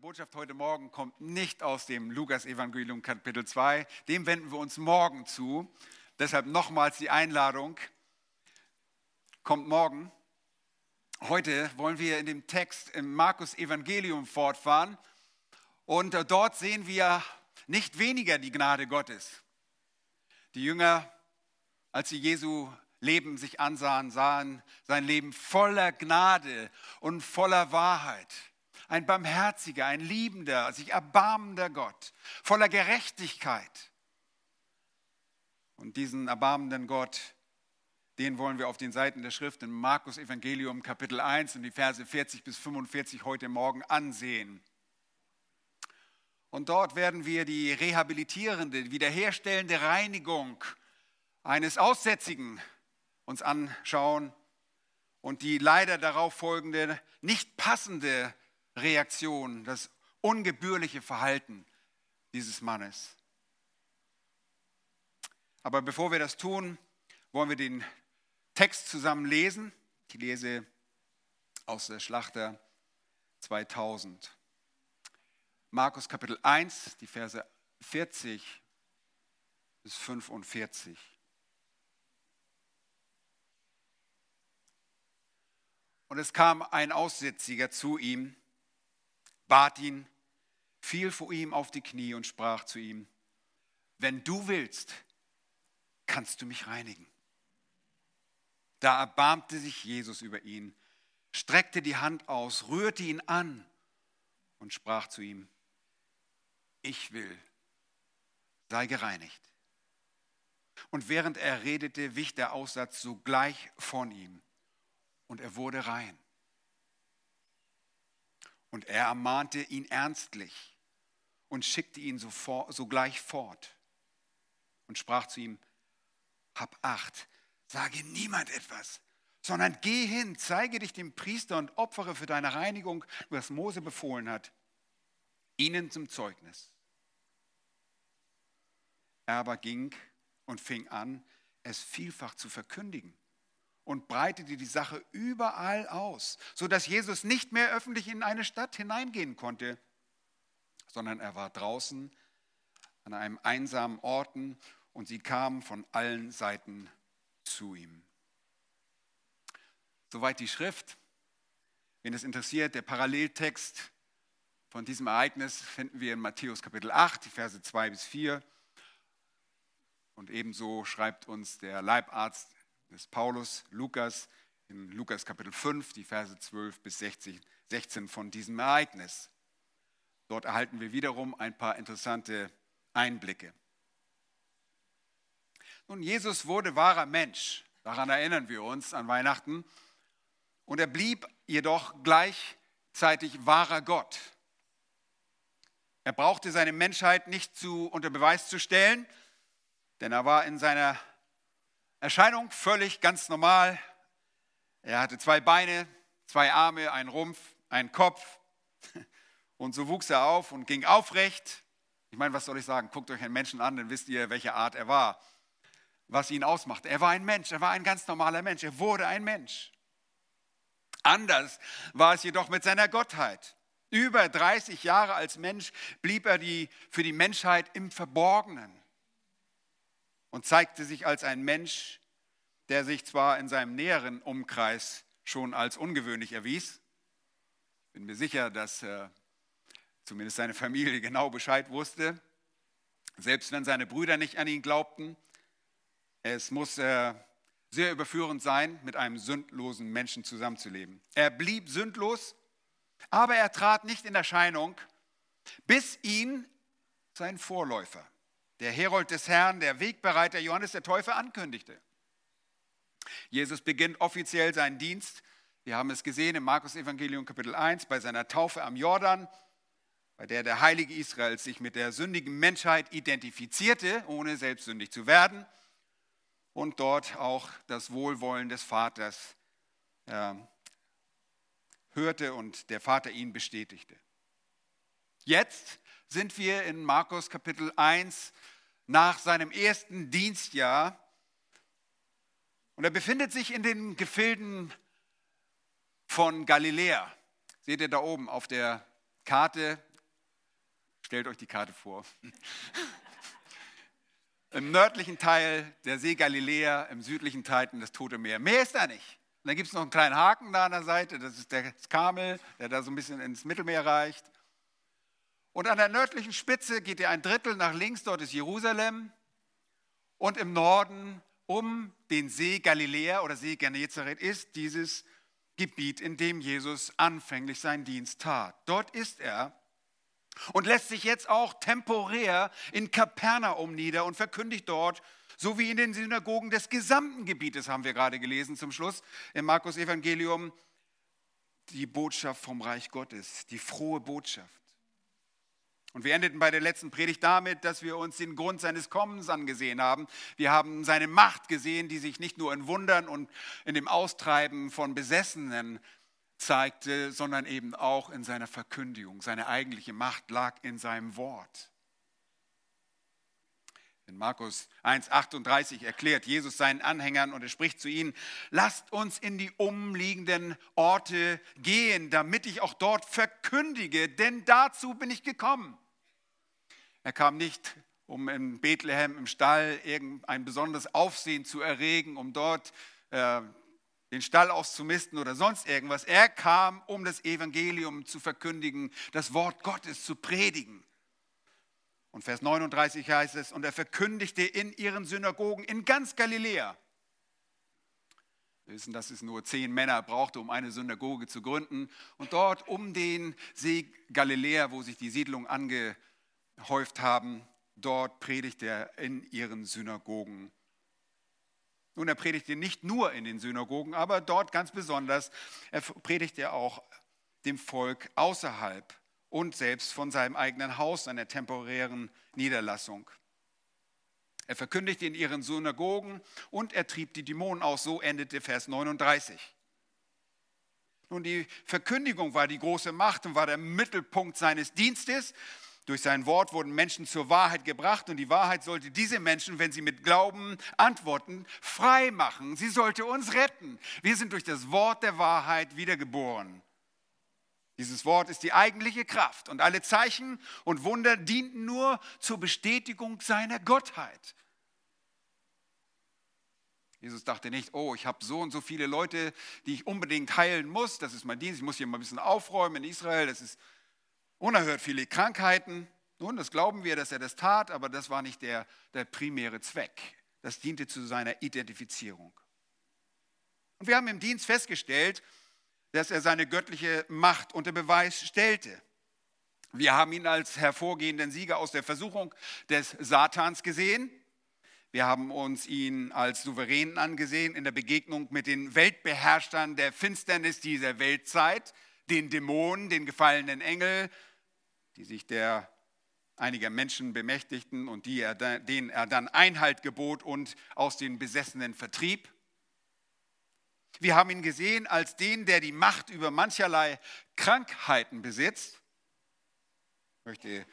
Botschaft heute Morgen kommt nicht aus dem Lukas-Evangelium Kapitel 2. Dem wenden wir uns morgen zu. Deshalb nochmals die Einladung. Kommt morgen. Heute wollen wir in dem Text im Markus-Evangelium fortfahren. Und dort sehen wir nicht weniger die Gnade Gottes. Die Jünger, als sie Jesu Leben sich ansahen, sahen sein Leben voller Gnade und voller Wahrheit ein barmherziger, ein liebender, sich erbarmender Gott, voller Gerechtigkeit. Und diesen erbarmenden Gott, den wollen wir auf den Seiten der Schrift im Markus Evangelium Kapitel 1 und die Verse 40 bis 45 heute Morgen ansehen. Und dort werden wir die rehabilitierende, wiederherstellende Reinigung eines Aussätzigen uns anschauen und die leider darauf folgende, nicht passende Reaktion, das ungebührliche Verhalten dieses Mannes. Aber bevor wir das tun, wollen wir den Text zusammen lesen. Ich lese aus der Schlachter 2000. Markus Kapitel 1, die Verse 40 bis 45. Und es kam ein Aussätziger zu ihm, bat ihn, fiel vor ihm auf die Knie und sprach zu ihm, wenn du willst, kannst du mich reinigen. Da erbarmte sich Jesus über ihn, streckte die Hand aus, rührte ihn an und sprach zu ihm, ich will, sei gereinigt. Und während er redete, wich der Aussatz sogleich von ihm und er wurde rein. Und er ermahnte ihn ernstlich und schickte ihn sogleich fort und sprach zu ihm, hab acht, sage niemand etwas, sondern geh hin, zeige dich dem Priester und opfere für deine Reinigung, was Mose befohlen hat, ihnen zum Zeugnis. Er aber ging und fing an, es vielfach zu verkündigen und breitete die Sache überall aus, sodass Jesus nicht mehr öffentlich in eine Stadt hineingehen konnte, sondern er war draußen an einem einsamen Orten und sie kamen von allen Seiten zu ihm. Soweit die Schrift. Wen es interessiert, der Paralleltext von diesem Ereignis finden wir in Matthäus Kapitel 8, die Verse 2 bis 4. Und ebenso schreibt uns der Leibarzt des Paulus, Lukas, in Lukas Kapitel 5, die Verse 12 bis 16, 16 von diesem Ereignis. Dort erhalten wir wiederum ein paar interessante Einblicke. Nun, Jesus wurde wahrer Mensch. Daran erinnern wir uns an Weihnachten. Und er blieb jedoch gleichzeitig wahrer Gott. Er brauchte seine Menschheit nicht zu, unter Beweis zu stellen, denn er war in seiner Erscheinung völlig ganz normal. Er hatte zwei Beine, zwei Arme, einen Rumpf, einen Kopf. Und so wuchs er auf und ging aufrecht. Ich meine, was soll ich sagen? Guckt euch einen Menschen an, dann wisst ihr, welche Art er war. Was ihn ausmacht. Er war ein Mensch, er war ein ganz normaler Mensch, er wurde ein Mensch. Anders war es jedoch mit seiner Gottheit. Über 30 Jahre als Mensch blieb er die, für die Menschheit im Verborgenen und zeigte sich als ein Mensch, der sich zwar in seinem näheren Umkreis schon als ungewöhnlich erwies. Bin mir sicher, dass äh, zumindest seine Familie genau Bescheid wusste, selbst wenn seine Brüder nicht an ihn glaubten. Es muss äh, sehr überführend sein, mit einem sündlosen Menschen zusammenzuleben. Er blieb sündlos, aber er trat nicht in Erscheinung, bis ihn sein Vorläufer, der Herold des Herrn, der Wegbereiter Johannes der Täufer ankündigte. Jesus beginnt offiziell seinen Dienst. Wir haben es gesehen im Markus Evangelium Kapitel 1 bei seiner Taufe am Jordan, bei der der Heilige Israel sich mit der sündigen Menschheit identifizierte, ohne selbst sündig zu werden und dort auch das Wohlwollen des Vaters äh, hörte und der Vater ihn bestätigte. Jetzt sind wir in Markus Kapitel 1 nach seinem ersten Dienstjahr. Und er befindet sich in den Gefilden von Galiläa. Seht ihr da oben auf der Karte, Stellt euch die Karte vor. Im nördlichen Teil der See Galiläa, im südlichen Teil das Tote Meer. Mehr ist da nicht. Und dann gibt es noch einen kleinen Haken da an der Seite, das ist der Skamel, der da so ein bisschen ins Mittelmeer reicht. Und an der nördlichen Spitze geht er ein Drittel nach links, dort ist Jerusalem. Und im Norden um den See Galiläa oder See Genezareth ist dieses Gebiet, in dem Jesus anfänglich seinen Dienst tat. Dort ist er und lässt sich jetzt auch temporär in Kapernaum nieder und verkündigt dort, so wie in den Synagogen des gesamten Gebietes, haben wir gerade gelesen zum Schluss im Markus Evangelium, die Botschaft vom Reich Gottes, die frohe Botschaft. Und wir endeten bei der letzten Predigt damit, dass wir uns den Grund seines Kommens angesehen haben. Wir haben seine Macht gesehen, die sich nicht nur in Wundern und in dem Austreiben von Besessenen zeigte, sondern eben auch in seiner Verkündigung. Seine eigentliche Macht lag in seinem Wort. In Markus 1,38 erklärt Jesus seinen Anhängern und er spricht zu ihnen, lasst uns in die umliegenden Orte gehen, damit ich auch dort verkündige, denn dazu bin ich gekommen. Er kam nicht, um in Bethlehem im Stall irgendein besonderes Aufsehen zu erregen, um dort äh, den Stall auszumisten oder sonst irgendwas. Er kam, um das Evangelium zu verkündigen, das Wort Gottes zu predigen. Und Vers 39 heißt es, und er verkündigte in ihren Synagogen in ganz Galiläa. Wir wissen, dass es nur zehn Männer brauchte, um eine Synagoge zu gründen. Und dort um den See Galiläa, wo sich die Siedlungen angehäuft haben, dort predigte er in ihren Synagogen nun, er predigte nicht nur in den Synagogen, aber dort ganz besonders. Er predigte auch dem Volk außerhalb und selbst von seinem eigenen Haus, seiner temporären Niederlassung. Er verkündigte in ihren Synagogen und er trieb die Dämonen aus. So endete Vers 39. Nun, die Verkündigung war die große Macht und war der Mittelpunkt seines Dienstes. Durch sein Wort wurden Menschen zur Wahrheit gebracht und die Wahrheit sollte diese Menschen, wenn sie mit Glauben antworten, frei machen. Sie sollte uns retten. Wir sind durch das Wort der Wahrheit wiedergeboren. Dieses Wort ist die eigentliche Kraft und alle Zeichen und Wunder dienten nur zur Bestätigung seiner Gottheit. Jesus dachte nicht, oh, ich habe so und so viele Leute, die ich unbedingt heilen muss. Das ist mein Dienst. Ich muss hier mal ein bisschen aufräumen in Israel. Das ist unerhört viele Krankheiten. Nun, das glauben wir, dass er das tat, aber das war nicht der, der primäre Zweck. Das diente zu seiner Identifizierung. Und wir haben im Dienst festgestellt, dass er seine göttliche Macht unter Beweis stellte. Wir haben ihn als hervorgehenden Sieger aus der Versuchung des Satans gesehen. Wir haben uns ihn als Souverän angesehen in der Begegnung mit den Weltbeherrschern der Finsternis dieser Weltzeit, den Dämonen, den gefallenen Engel, die sich der einiger Menschen bemächtigten und die er, denen er dann Einhalt gebot und aus den Besessenen vertrieb. Wir haben ihn gesehen als den, der die Macht über mancherlei Krankheiten besitzt. Ich möchte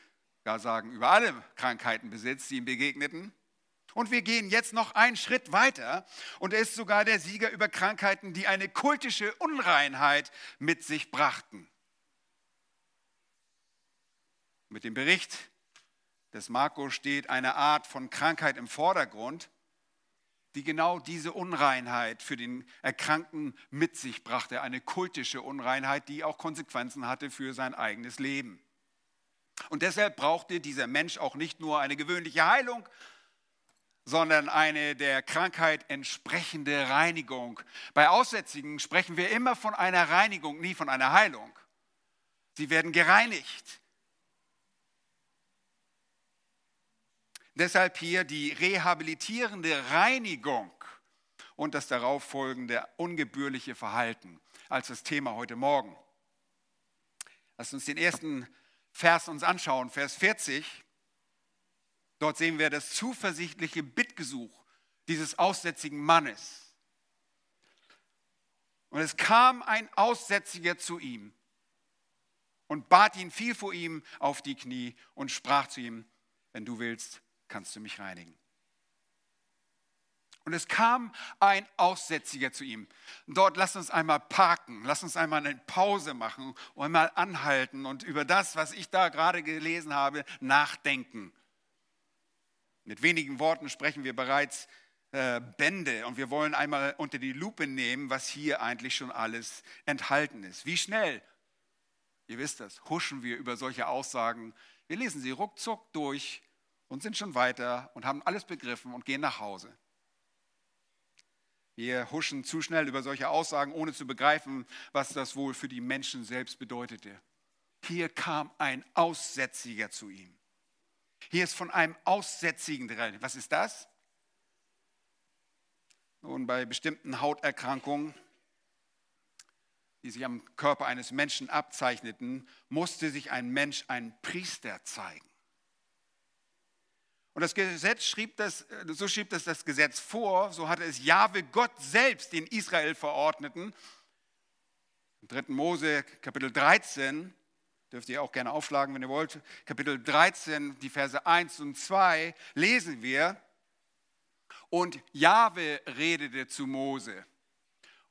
gar sagen, über alle Krankheiten besitzt, die ihm begegneten. Und wir gehen jetzt noch einen Schritt weiter und er ist sogar der Sieger über Krankheiten, die eine kultische Unreinheit mit sich brachten. Mit dem Bericht des Markus steht eine Art von Krankheit im Vordergrund, die genau diese Unreinheit für den Erkrankten mit sich brachte, eine kultische Unreinheit, die auch Konsequenzen hatte für sein eigenes Leben. Und deshalb brauchte dieser Mensch auch nicht nur eine gewöhnliche Heilung, sondern eine der Krankheit entsprechende Reinigung. Bei Aussätzigen sprechen wir immer von einer Reinigung, nie von einer Heilung. Sie werden gereinigt. Deshalb hier die rehabilitierende Reinigung und das darauf folgende ungebührliche Verhalten als das Thema heute Morgen. Lass uns den ersten Vers uns anschauen, Vers 40. Dort sehen wir das zuversichtliche Bittgesuch dieses aussätzigen Mannes. Und es kam ein Aussätziger zu ihm und bat ihn, fiel vor ihm auf die Knie und sprach zu ihm, wenn du willst, kannst du mich reinigen. Und es kam ein Aussätziger zu ihm. Dort lasst uns einmal parken, lasst uns einmal eine Pause machen und einmal anhalten und über das, was ich da gerade gelesen habe, nachdenken. Mit wenigen Worten sprechen wir bereits äh, Bände und wir wollen einmal unter die Lupe nehmen, was hier eigentlich schon alles enthalten ist. Wie schnell, ihr wisst das, huschen wir über solche Aussagen. Wir lesen sie ruckzuck durch und sind schon weiter und haben alles begriffen und gehen nach Hause. Wir huschen zu schnell über solche Aussagen, ohne zu begreifen, was das wohl für die Menschen selbst bedeutete. Hier kam ein Aussätziger zu ihm. Hier ist von einem Aussätzigen drin. Was ist das? Nun, bei bestimmten Hauterkrankungen, die sich am Körper eines Menschen abzeichneten, musste sich ein Mensch ein Priester zeigen. Und das Gesetz schrieb das, so schrieb das das Gesetz vor, so hatte es Jahwe Gott selbst in Israel verordneten. Im 3. Mose Kapitel 13, dürft ihr auch gerne aufschlagen, wenn ihr wollt, Kapitel 13, die Verse 1 und 2, lesen wir, und Jahwe redete zu Mose.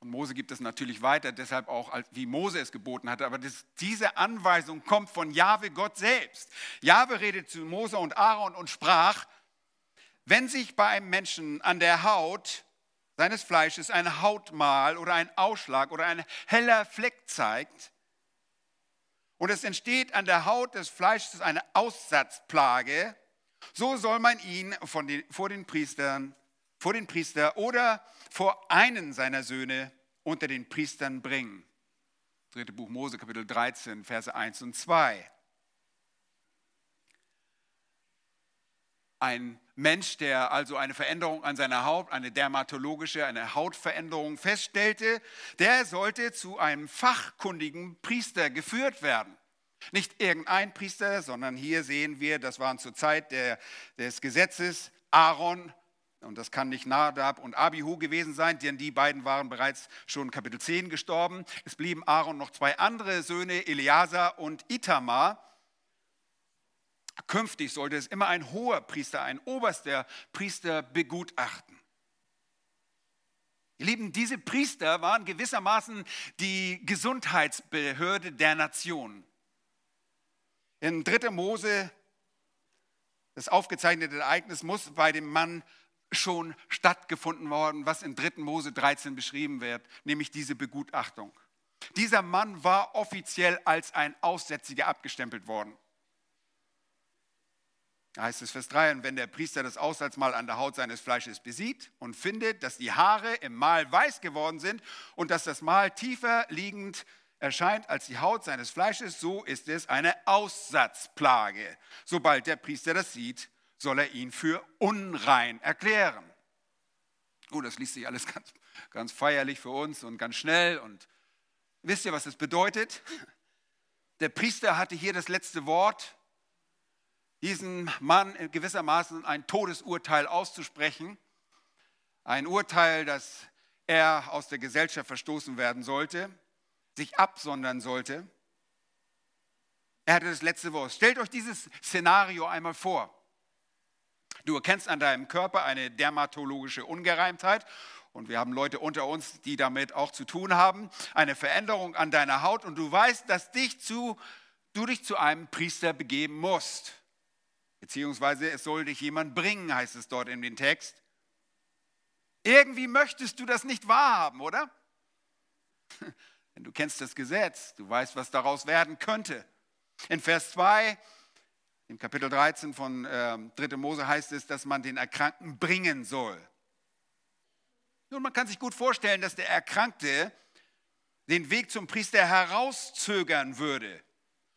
Und Mose gibt es natürlich weiter, deshalb auch, wie Mose es geboten hatte. Aber das, diese Anweisung kommt von Jahwe Gott selbst. Jahwe redet zu Mose und Aaron und sprach, wenn sich bei einem Menschen an der Haut seines Fleisches ein Hautmal oder ein Ausschlag oder ein heller Fleck zeigt, und es entsteht an der Haut des Fleisches eine Aussatzplage, so soll man ihn den, vor den Priestern, vor den Priester oder vor einen seiner Söhne unter den Priestern bringen. Dritte Buch Mose, Kapitel 13, Verse 1 und 2. Ein Mensch, der also eine Veränderung an seiner Haut, eine dermatologische, eine Hautveränderung feststellte, der sollte zu einem fachkundigen Priester geführt werden. Nicht irgendein Priester, sondern hier sehen wir, das waren zur Zeit der, des Gesetzes Aaron und das kann nicht Nadab und Abihu gewesen sein, denn die beiden waren bereits schon Kapitel 10 gestorben. Es blieben Aaron noch zwei andere Söhne, Eleazar und Itamar. Künftig sollte es immer ein hoher Priester, ein oberster Priester begutachten. Ihr Lieben, diese Priester waren gewissermaßen die Gesundheitsbehörde der Nation. In 3. Mose, das aufgezeichnete Ereignis muss bei dem Mann schon stattgefunden worden, was in 3. Mose 13 beschrieben wird, nämlich diese Begutachtung. Dieser Mann war offiziell als ein Aussätziger abgestempelt worden. Da heißt es Vers 3, und wenn der Priester das Aussatzmal an der Haut seines Fleisches besieht und findet, dass die Haare im Mal weiß geworden sind und dass das Mal tiefer liegend erscheint als die Haut seines Fleisches, so ist es eine Aussatzplage. Sobald der Priester das sieht, soll er ihn für unrein erklären. Oh, das liest sich alles ganz, ganz feierlich für uns und ganz schnell. Und wisst ihr, was das bedeutet? Der Priester hatte hier das letzte Wort, diesen Mann gewissermaßen ein Todesurteil auszusprechen. Ein Urteil, dass er aus der Gesellschaft verstoßen werden sollte, sich absondern sollte. Er hatte das letzte Wort. Stellt euch dieses Szenario einmal vor. Du erkennst an deinem Körper eine dermatologische Ungereimtheit und wir haben Leute unter uns, die damit auch zu tun haben, eine Veränderung an deiner Haut und du weißt, dass dich zu, du dich zu einem Priester begeben musst. Beziehungsweise es soll dich jemand bringen, heißt es dort in dem Text. Irgendwie möchtest du das nicht wahrhaben, oder? Denn du kennst das Gesetz, du weißt, was daraus werden könnte. In Vers 2 im Kapitel 13 von äh, 3. Mose heißt es, dass man den Erkrankten bringen soll. Nun, man kann sich gut vorstellen, dass der Erkrankte den Weg zum Priester herauszögern würde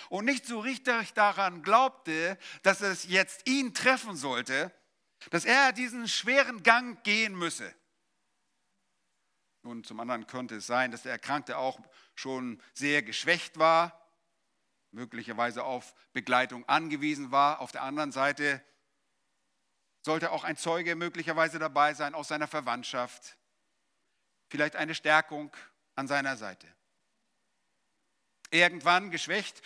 und nicht so richtig daran glaubte, dass es jetzt ihn treffen sollte, dass er diesen schweren Gang gehen müsse. Nun, zum anderen könnte es sein, dass der Erkrankte auch schon sehr geschwächt war möglicherweise auf Begleitung angewiesen war. Auf der anderen Seite sollte auch ein Zeuge möglicherweise dabei sein aus seiner Verwandtschaft. Vielleicht eine Stärkung an seiner Seite. Irgendwann geschwächt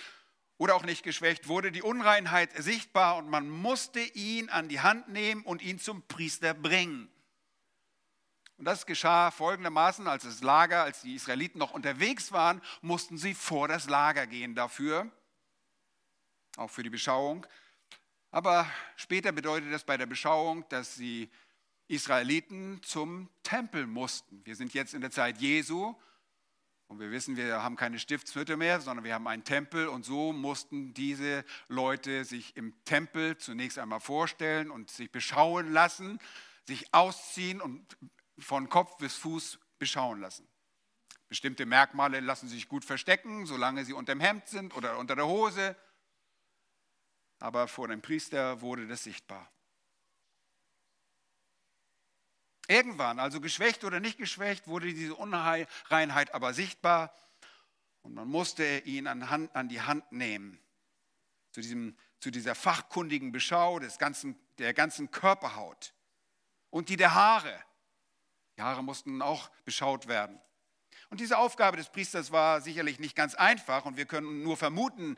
oder auch nicht geschwächt wurde die Unreinheit sichtbar und man musste ihn an die Hand nehmen und ihn zum Priester bringen. Und das geschah folgendermaßen, als das Lager, als die Israeliten noch unterwegs waren, mussten sie vor das Lager gehen dafür, auch für die Beschauung. Aber später bedeutet das bei der Beschauung, dass die Israeliten zum Tempel mussten. Wir sind jetzt in der Zeit Jesu und wir wissen, wir haben keine Stiftshütte mehr, sondern wir haben einen Tempel und so mussten diese Leute sich im Tempel zunächst einmal vorstellen und sich beschauen lassen, sich ausziehen und von Kopf bis Fuß beschauen lassen. Bestimmte Merkmale lassen sich gut verstecken, solange sie unter dem Hemd sind oder unter der Hose aber vor dem Priester wurde das sichtbar. Irgendwann, also geschwächt oder nicht geschwächt, wurde diese Unreinheit aber sichtbar und man musste ihn an, Hand, an die Hand nehmen zu, diesem, zu dieser fachkundigen Beschau des ganzen, der ganzen Körperhaut und die der Haare. Die Haare mussten auch beschaut werden. Und diese Aufgabe des Priesters war sicherlich nicht ganz einfach und wir können nur vermuten,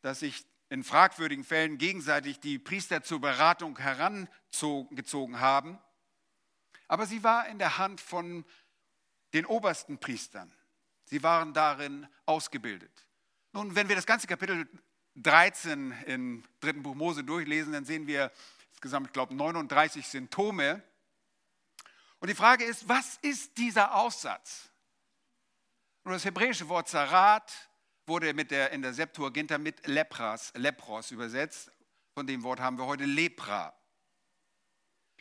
dass sich in fragwürdigen Fällen gegenseitig die Priester zur Beratung herangezogen haben. Aber sie war in der Hand von den obersten Priestern. Sie waren darin ausgebildet. Nun, wenn wir das ganze Kapitel 13 im dritten Buch Mose durchlesen, dann sehen wir insgesamt, ich glaube, 39 Symptome. Und die Frage ist, was ist dieser Aussatz? Und das hebräische Wort Zarat wurde mit der, in der Septuaginta mit Lepras, Lepros übersetzt. Von dem Wort haben wir heute Lepra.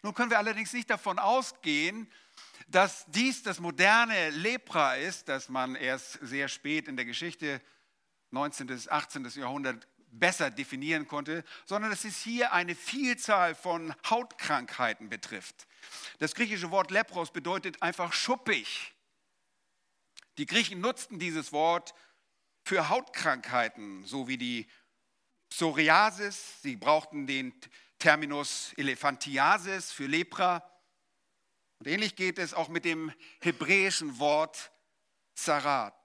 Nun können wir allerdings nicht davon ausgehen, dass dies das moderne Lepra ist, das man erst sehr spät in der Geschichte 19. bis 18. Jahrhundert besser definieren konnte, sondern dass es hier eine Vielzahl von Hautkrankheiten betrifft. Das griechische Wort Lepros bedeutet einfach schuppig. Die Griechen nutzten dieses Wort für Hautkrankheiten, so wie die Psoriasis. Sie brauchten den Terminus Elephantiasis für Lepra. Und ähnlich geht es auch mit dem hebräischen Wort Zarat,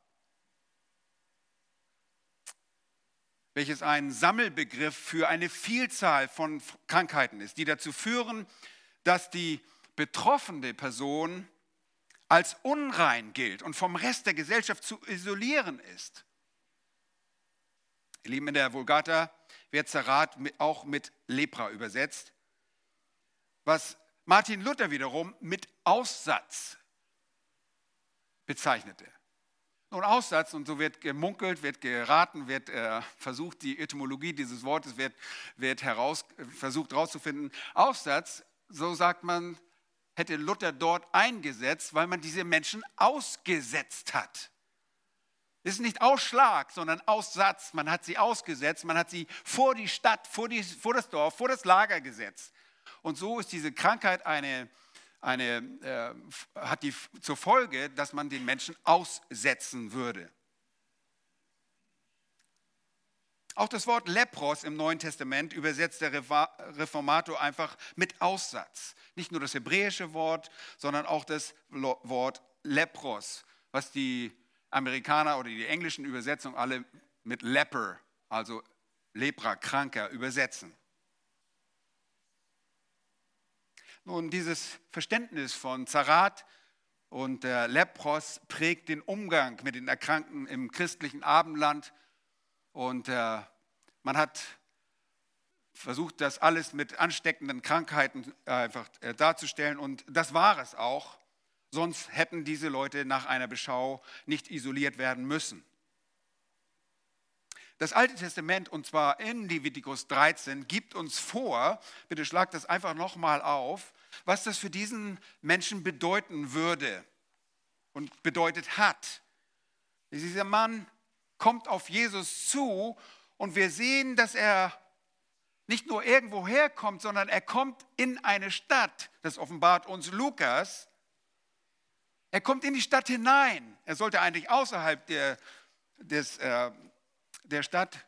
welches ein Sammelbegriff für eine Vielzahl von Krankheiten ist, die dazu führen, dass die betroffene Person als unrein gilt und vom Rest der Gesellschaft zu isolieren ist. Ihr Lieben, in der Vulgata wird Zarat auch mit Lepra übersetzt, was Martin Luther wiederum mit Aussatz bezeichnete. Nun, Aussatz, und so wird gemunkelt, wird geraten, wird äh, versucht, die Etymologie dieses Wortes wird, wird heraus, versucht herauszufinden. Aussatz, so sagt man, hätte Luther dort eingesetzt, weil man diese Menschen ausgesetzt hat. Es ist nicht Ausschlag, sondern Aussatz. Man hat sie ausgesetzt, man hat sie vor die Stadt, vor, die, vor das Dorf, vor das Lager gesetzt. Und so ist diese Krankheit eine, eine, äh, hat die zur Folge, dass man den Menschen aussetzen würde. Auch das Wort Lepros im Neuen Testament übersetzt der Reformator einfach mit Aussatz. Nicht nur das hebräische Wort, sondern auch das Wort Lepros, was die Amerikaner oder die englischen Übersetzungen alle mit Leper, also Lepra, Kranker, übersetzen. Nun, dieses Verständnis von Zarat und der Lepros prägt den Umgang mit den Erkrankten im christlichen Abendland. Und äh, man hat versucht, das alles mit ansteckenden Krankheiten einfach äh, darzustellen. Und das war es auch. Sonst hätten diese Leute nach einer Beschau nicht isoliert werden müssen. Das Alte Testament, und zwar in Levitikus 13, gibt uns vor, bitte schlagt das einfach nochmal auf, was das für diesen Menschen bedeuten würde und bedeutet hat. Dieser Mann kommt auf Jesus zu und wir sehen, dass er nicht nur irgendwo herkommt, sondern er kommt in eine Stadt. Das offenbart uns Lukas. Er kommt in die Stadt hinein. Er sollte eigentlich außerhalb der, des, äh, der Stadt,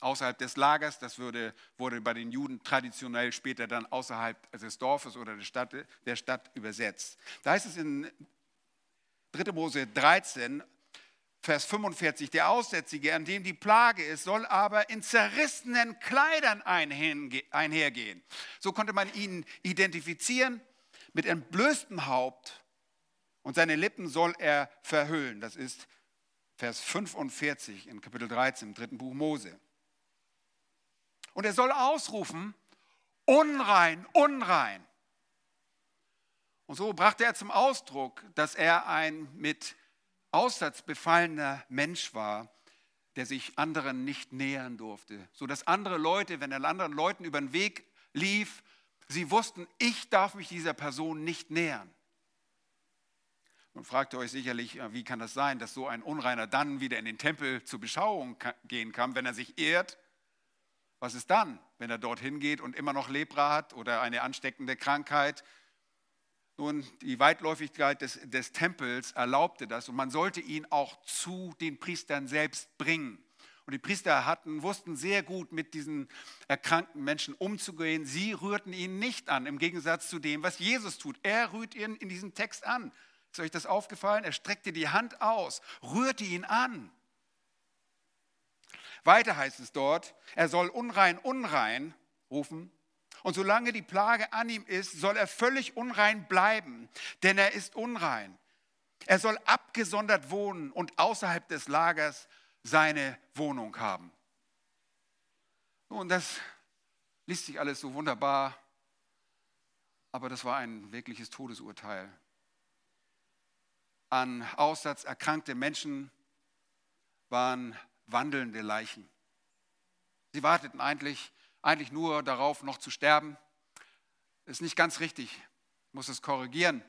außerhalb des Lagers, das würde, wurde bei den Juden traditionell später dann außerhalb des Dorfes oder der Stadt, der Stadt übersetzt. Da heißt es in 3. Mose 13, Vers 45, der Aussätzige, an dem die Plage ist, soll aber in zerrissenen Kleidern einhergehen. So konnte man ihn identifizieren mit entblößtem Haupt und seine Lippen soll er verhüllen. Das ist Vers 45 in Kapitel 13 im dritten Buch Mose. Und er soll ausrufen, unrein, unrein. Und so brachte er zum Ausdruck, dass er ein mit Aussatz befallener Mensch war, der sich anderen nicht nähern durfte, so dass andere Leute, wenn er anderen Leuten über den Weg lief, sie wussten, ich darf mich dieser Person nicht nähern. Man fragt euch sicherlich, wie kann das sein, dass so ein Unreiner dann wieder in den Tempel zur Beschauung gehen kann, wenn er sich ehrt? Was ist dann, wenn er dorthin geht und immer noch Lepra hat oder eine ansteckende Krankheit nun, die Weitläufigkeit des, des Tempels erlaubte das und man sollte ihn auch zu den Priestern selbst bringen. Und die Priester hatten, wussten sehr gut, mit diesen erkrankten Menschen umzugehen. Sie rührten ihn nicht an, im Gegensatz zu dem, was Jesus tut. Er rührt ihn in diesem Text an. Ist euch das aufgefallen? Er streckte die Hand aus, rührte ihn an. Weiter heißt es dort, er soll unrein, unrein rufen und solange die Plage an ihm ist, soll er völlig unrein bleiben, denn er ist unrein. Er soll abgesondert wohnen und außerhalb des Lagers seine Wohnung haben. Nun, das liest sich alles so wunderbar, aber das war ein wirkliches Todesurteil. An Aussatz erkrankte Menschen waren wandelnde Leichen. Sie warteten eigentlich eigentlich nur darauf, noch zu sterben. Ist nicht ganz richtig, ich muss es korrigieren.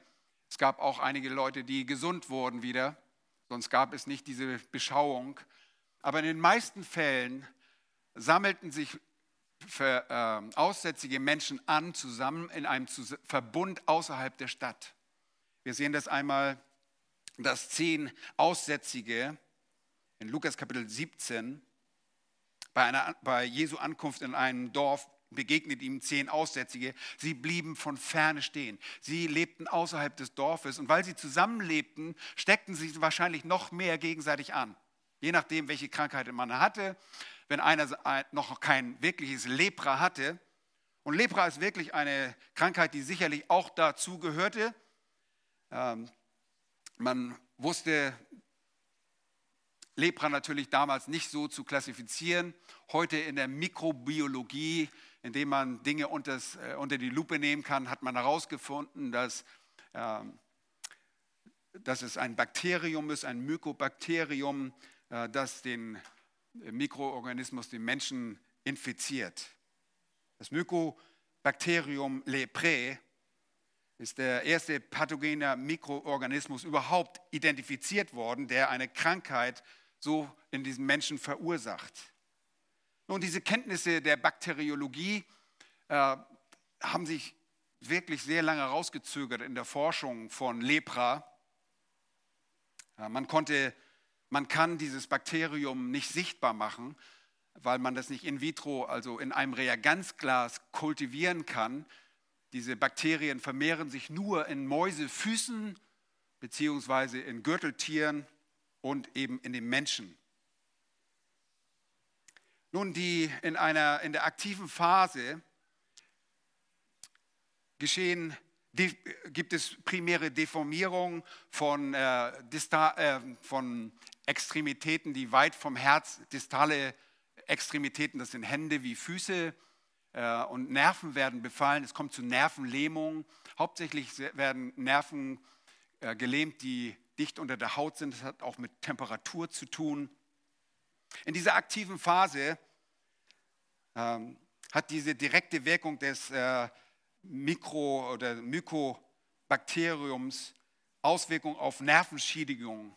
Es gab auch einige Leute, die gesund wurden wieder, sonst gab es nicht diese Beschauung. Aber in den meisten Fällen sammelten sich für, äh, aussätzige Menschen an, zusammen in einem Verbund außerhalb der Stadt. Wir sehen das einmal, dass zehn Aussätzige in Lukas Kapitel 17 bei, einer, bei Jesu Ankunft in einem Dorf begegnet ihm zehn Aussätzige. Sie blieben von ferne stehen. Sie lebten außerhalb des Dorfes und weil sie zusammenlebten, steckten sie wahrscheinlich noch mehr gegenseitig an. Je nachdem, welche Krankheit man hatte. Wenn einer noch kein wirkliches Lepra hatte. Und Lepra ist wirklich eine Krankheit, die sicherlich auch dazu gehörte. Ähm, man wusste Lepra natürlich damals nicht so zu klassifizieren. Heute in der Mikrobiologie, indem man Dinge unters, äh, unter die Lupe nehmen kann, hat man herausgefunden, dass, äh, dass es ein Bakterium ist, ein Mykobakterium, äh, das den Mikroorganismus, den Menschen infiziert. Das Mykobakterium Leprae ist der erste pathogene Mikroorganismus überhaupt identifiziert worden, der eine Krankheit so in diesem Menschen verursacht. Nun, diese Kenntnisse der Bakteriologie äh, haben sich wirklich sehr lange rausgezögert in der Forschung von Lepra. Ja, man, konnte, man kann dieses Bakterium nicht sichtbar machen, weil man das nicht in vitro, also in einem Reagenzglas kultivieren kann. Diese Bakterien vermehren sich nur in Mäusefüßen beziehungsweise in Gürteltieren und eben in den Menschen. Nun, die in, einer, in der aktiven Phase geschehen, gibt es primäre Deformierungen von, äh, äh, von Extremitäten, die weit vom Herz, distale Extremitäten, das sind Hände wie Füße äh, und Nerven werden befallen. Es kommt zu Nervenlähmung. Hauptsächlich werden Nerven äh, gelähmt, die dicht unter der Haut sind. Das hat auch mit Temperatur zu tun. In dieser aktiven Phase ähm, hat diese direkte Wirkung des äh, Mikro- oder Mykobakteriums Auswirkungen auf Nervenschädigungen.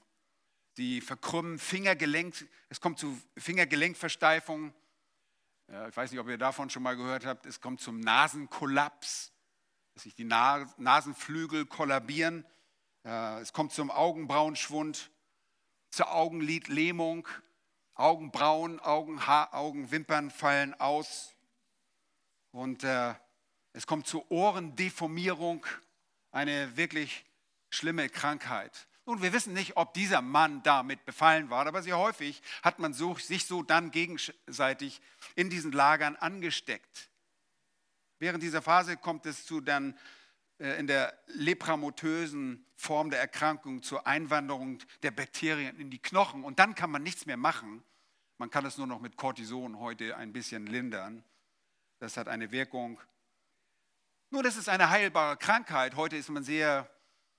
Die verkrümmen Fingergelenk, es kommt zu Fingergelenkversteifung. Äh, ich weiß nicht, ob ihr davon schon mal gehört habt. Es kommt zum Nasenkollaps, dass sich die Nasenflügel kollabieren. Es kommt zum Augenbrauenschwund, zur Augenlidlähmung, Augenbrauen, Augenhaar, Augenwimpern fallen aus und äh, es kommt zur Ohrendeformierung, eine wirklich schlimme Krankheit. Nun, wir wissen nicht, ob dieser Mann damit befallen war, aber sehr häufig hat man so, sich so dann gegenseitig in diesen Lagern angesteckt. Während dieser Phase kommt es zu dann in der lepramotösen Form der Erkrankung zur Einwanderung der Bakterien in die Knochen und dann kann man nichts mehr machen. Man kann es nur noch mit Cortison heute ein bisschen lindern. Das hat eine Wirkung. Nur das ist eine heilbare Krankheit. Heute ist man sehr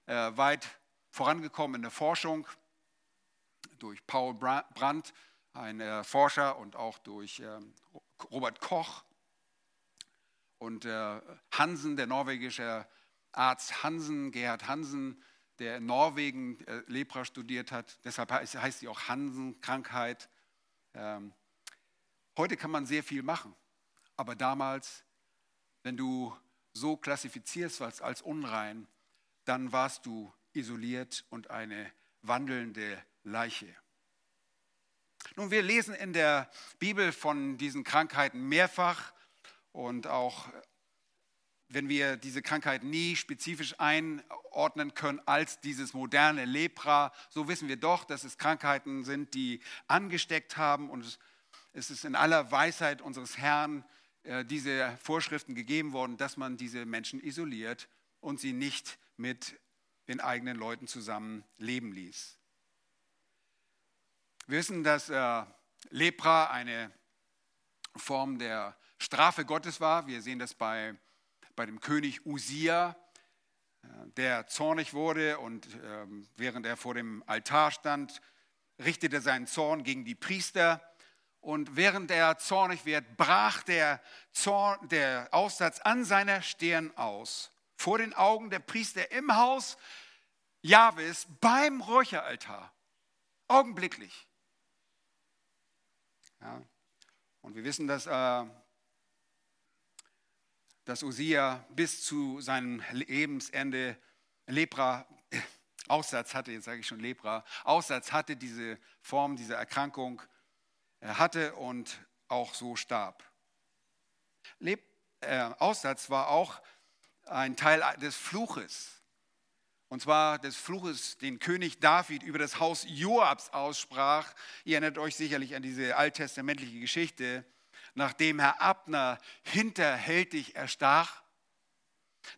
äh, weit vorangekommen in der Forschung durch Paul Brandt, ein äh, Forscher, und auch durch äh, Robert Koch und äh, Hansen, der norwegische Arzt Hansen, Gerhard Hansen, der in Norwegen äh, Lepra studiert hat. Deshalb heißt, sie auch Hansen-Krankheit. Ähm, heute kann man sehr viel machen, aber damals, wenn du so klassifizierst als, als unrein, dann warst du isoliert und eine wandelnde Leiche. Nun, wir lesen in der Bibel von diesen Krankheiten mehrfach und auch wenn wir diese Krankheit nie spezifisch einordnen können als dieses moderne Lepra, so wissen wir doch, dass es Krankheiten sind, die angesteckt haben und es ist in aller Weisheit unseres Herrn äh, diese Vorschriften gegeben worden, dass man diese Menschen isoliert und sie nicht mit den eigenen Leuten zusammen leben ließ. Wir wissen, dass äh, Lepra eine Form der Strafe Gottes war. Wir sehen das bei, bei dem König Usia, äh, der zornig wurde und äh, während er vor dem Altar stand, richtete seinen Zorn gegen die Priester. Und während er zornig wird, brach der, Zorn, der Aussatz an seiner Stirn aus, vor den Augen der Priester im Haus Jahwes beim Räucheraltar. Augenblicklich. Ja. Und wir wissen, dass, äh, dass Usia bis zu seinem Lebensende Lepra, äh, Aussatz hatte, jetzt sage ich schon Lepra, Aussatz hatte, diese Form, diese Erkrankung äh, hatte und auch so starb. Leb, äh, Aussatz war auch ein Teil des Fluches. Und zwar des Fluches, den König David über das Haus Joabs aussprach. Ihr erinnert euch sicherlich an diese alttestamentliche Geschichte, nachdem Herr Abner hinterhältig erstach.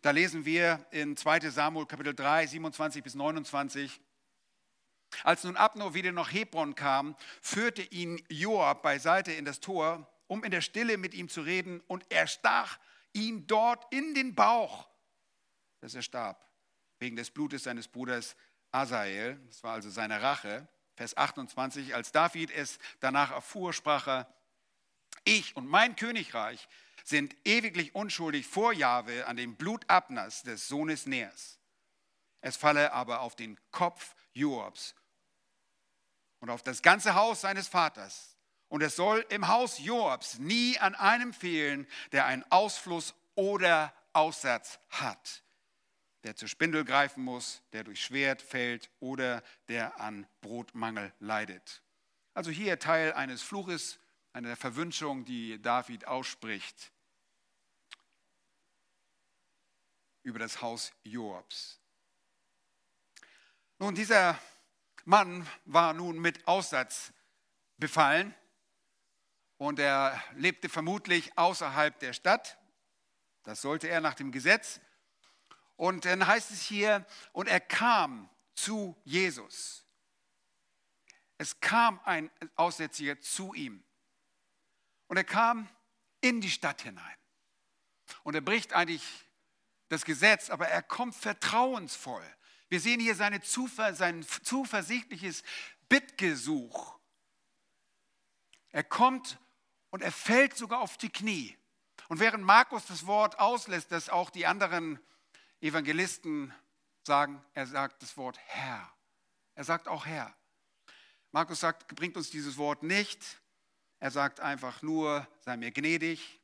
Da lesen wir in 2 Samuel Kapitel 3, 27 bis 29. Als nun Abner wieder nach Hebron kam, führte ihn Joab beiseite in das Tor, um in der Stille mit ihm zu reden, und er stach ihn dort in den Bauch, dass er starb wegen des Blutes seines Bruders Asael. Das war also seine Rache. Vers 28, als David es danach erfuhr, sprach er, ich und mein Königreich sind ewiglich unschuldig vor Jahwe an dem Blut Abnas, des Sohnes Neers. Es falle aber auf den Kopf Joabs und auf das ganze Haus seines Vaters. Und es soll im Haus Joabs nie an einem fehlen, der einen Ausfluss oder Aussatz hat der zur Spindel greifen muss, der durch Schwert fällt oder der an Brotmangel leidet. Also hier Teil eines Fluches, einer Verwünschung, die David ausspricht über das Haus Joabs. Nun, dieser Mann war nun mit Aussatz befallen und er lebte vermutlich außerhalb der Stadt. Das sollte er nach dem Gesetz. Und dann heißt es hier, und er kam zu Jesus. Es kam ein Aussätziger zu ihm. Und er kam in die Stadt hinein. Und er bricht eigentlich das Gesetz, aber er kommt vertrauensvoll. Wir sehen hier seine Zuver sein zuversichtliches Bittgesuch. Er kommt und er fällt sogar auf die Knie. Und während Markus das Wort auslässt, dass auch die anderen Evangelisten sagen, er sagt das Wort Herr. Er sagt auch Herr. Markus sagt, bringt uns dieses Wort nicht. Er sagt einfach nur, sei mir gnädig.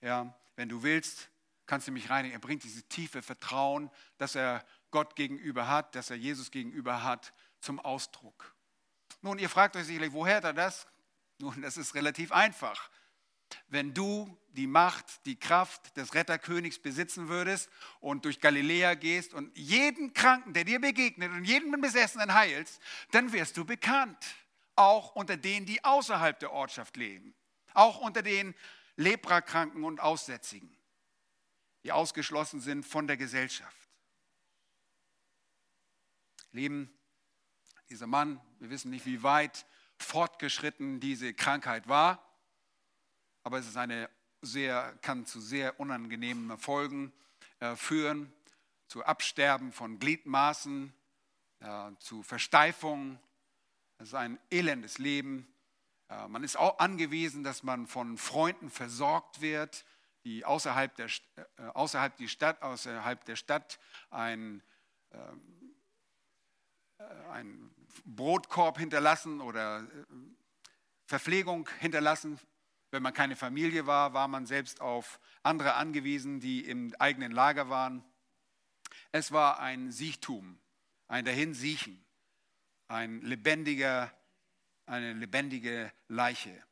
Ja, wenn du willst, kannst du mich reinigen. Er bringt dieses tiefe Vertrauen, das er Gott gegenüber hat, das er Jesus gegenüber hat, zum Ausdruck. Nun, ihr fragt euch sicherlich, woher hat er das? Nun, das ist relativ einfach wenn du die Macht, die Kraft des Retterkönigs besitzen würdest und durch Galiläa gehst und jeden Kranken, der dir begegnet und jeden Besessenen heilst, dann wirst du bekannt. Auch unter denen, die außerhalb der Ortschaft leben. Auch unter den Leprakranken und Aussätzigen. die ausgeschlossen sind von der Gesellschaft. Leben, dieser Mann, wir wissen nicht, wie weit fortgeschritten diese Krankheit war, aber es ist eine sehr, kann zu sehr unangenehmen Folgen äh, führen, zu Absterben von Gliedmaßen, äh, zu Versteifung. Es ist ein elendes Leben. Äh, man ist auch angewiesen, dass man von Freunden versorgt wird, die außerhalb der, äh, außerhalb die Stadt, außerhalb der Stadt ein, äh, ein Brotkorb hinterlassen oder Verpflegung hinterlassen. Wenn man keine Familie war, war man selbst auf andere angewiesen, die im eigenen Lager waren. Es war ein Siechtum, ein Dahinsiechen, ein lebendiger, eine lebendige Leiche.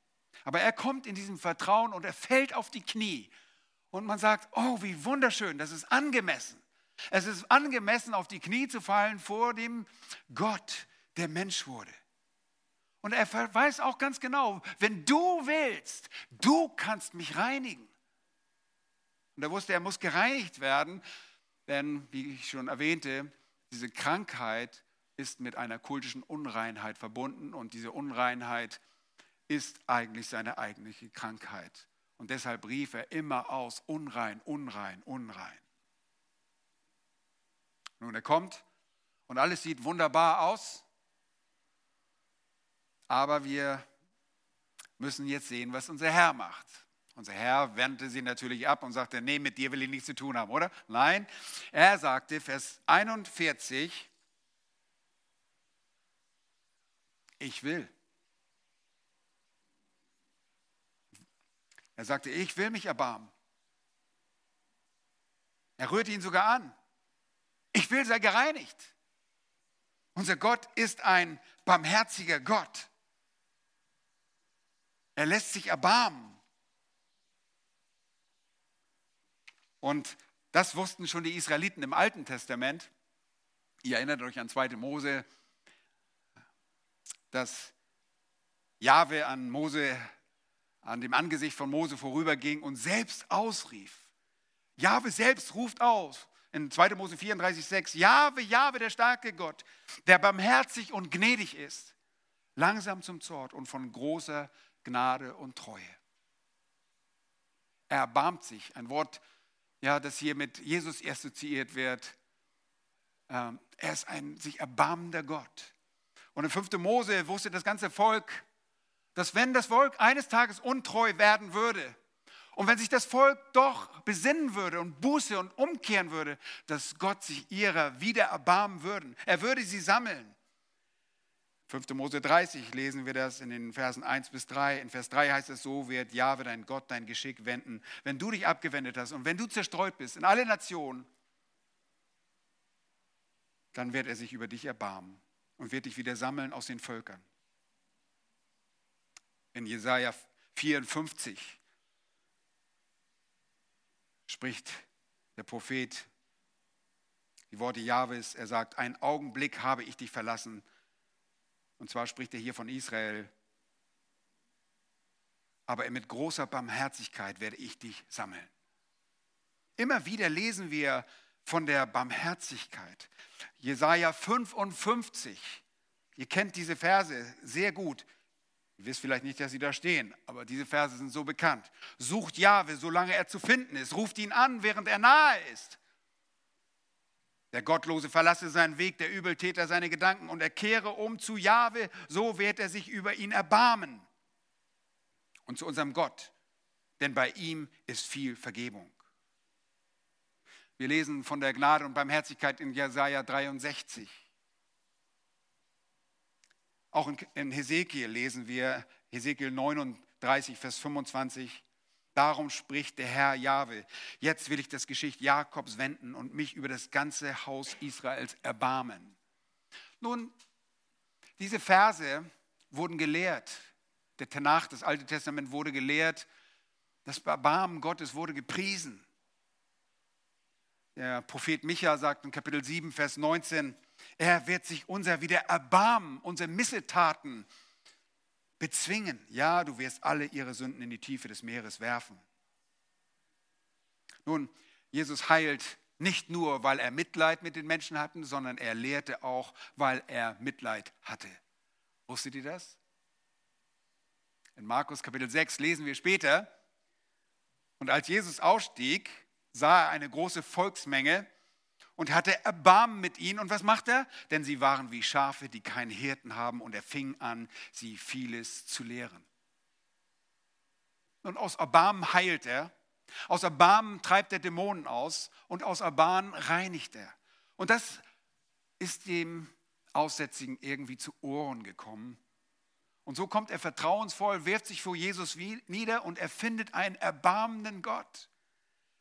Aber er kommt in diesem Vertrauen und er fällt auf die Knie. Und man sagt, oh, wie wunderschön, das ist angemessen. Es ist angemessen, auf die Knie zu fallen vor dem Gott, der Mensch wurde. Und er weiß auch ganz genau, wenn du willst, du kannst mich reinigen. Und er wusste, er muss gereinigt werden, denn, wie ich schon erwähnte, diese Krankheit ist mit einer kultischen Unreinheit verbunden und diese Unreinheit ist eigentlich seine eigentliche Krankheit. Und deshalb rief er immer aus, unrein, unrein, unrein. Nun, er kommt und alles sieht wunderbar aus, aber wir müssen jetzt sehen, was unser Herr macht. Unser Herr wendete sie natürlich ab und sagte, nee, mit dir will ich nichts zu tun haben, oder? Nein, er sagte, Vers 41, ich will. Er sagte, ich will mich erbarmen. Er rührte ihn sogar an. Ich will, sei gereinigt. Unser Gott ist ein barmherziger Gott. Er lässt sich erbarmen. Und das wussten schon die Israeliten im Alten Testament. Ihr erinnert euch an 2. Mose, dass Jahwe an Mose, an dem Angesicht von Mose vorüberging und selbst ausrief. Jahwe selbst ruft aus. In 2. Mose 34, 6. Jahwe, Jahwe, der starke Gott, der barmherzig und gnädig ist, langsam zum Zort und von großer Gnade und Treue. Er erbarmt sich, ein Wort, ja, das hier mit Jesus assoziiert wird. Ähm, er ist ein sich erbarmender Gott. Und in 5. Mose wusste das ganze Volk, dass wenn das Volk eines Tages untreu werden würde und wenn sich das Volk doch besinnen würde und Buße und umkehren würde, dass Gott sich ihrer wieder erbarmen würde. Er würde sie sammeln. 5. Mose 30 lesen wir das in den Versen 1 bis 3. In Vers 3 heißt es so, wird Jahwe dein Gott dein Geschick wenden. Wenn du dich abgewendet hast und wenn du zerstreut bist in alle Nationen, dann wird er sich über dich erbarmen und wird dich wieder sammeln aus den Völkern. In Jesaja 54 spricht der Prophet die Worte Jahwes. Er sagt: Einen Augenblick habe ich dich verlassen und zwar spricht er hier von Israel. Aber mit großer Barmherzigkeit werde ich dich sammeln. Immer wieder lesen wir von der Barmherzigkeit. Jesaja 55. Ihr kennt diese Verse sehr gut. Ihr wisst vielleicht nicht, dass sie da stehen, aber diese Verse sind so bekannt. Sucht Jahwe, solange er zu finden ist. Ruft ihn an, während er nahe ist. Der Gottlose verlasse seinen Weg, der Übeltäter seine Gedanken und er kehre um zu Jahwe, so wird er sich über ihn erbarmen. Und zu unserem Gott, denn bei ihm ist viel Vergebung. Wir lesen von der Gnade und Barmherzigkeit in Jesaja 63. Auch in Hesekiel lesen wir, Hesekiel 39, Vers 25. Darum spricht der Herr Jahwe. Jetzt will ich das Geschicht Jakobs wenden und mich über das ganze Haus Israels erbarmen. Nun, diese Verse wurden gelehrt. Der Tanach, das Alte Testament, wurde gelehrt. Das Erbarmen Gottes wurde gepriesen. Der Prophet Micha sagt in Kapitel 7, Vers 19, er wird sich unser wieder erbarmen, unsere Missetaten bezwingen. Ja, du wirst alle ihre Sünden in die Tiefe des Meeres werfen. Nun, Jesus heilt nicht nur, weil er Mitleid mit den Menschen hatte, sondern er lehrte auch, weil er Mitleid hatte. Wusstet ihr das? In Markus Kapitel 6 lesen wir später, und als Jesus ausstieg, sah er eine große Volksmenge und hatte Erbarmen mit ihnen. Und was macht er? Denn sie waren wie Schafe, die keinen Hirten haben, und er fing an, sie vieles zu lehren. Und aus Erbarmen heilt er, aus Erbarmen treibt er Dämonen aus und aus Erbarmen reinigt er. Und das ist dem Aussätzigen irgendwie zu Ohren gekommen. Und so kommt er vertrauensvoll, wirft sich vor Jesus nieder und er findet einen erbarmenden Gott,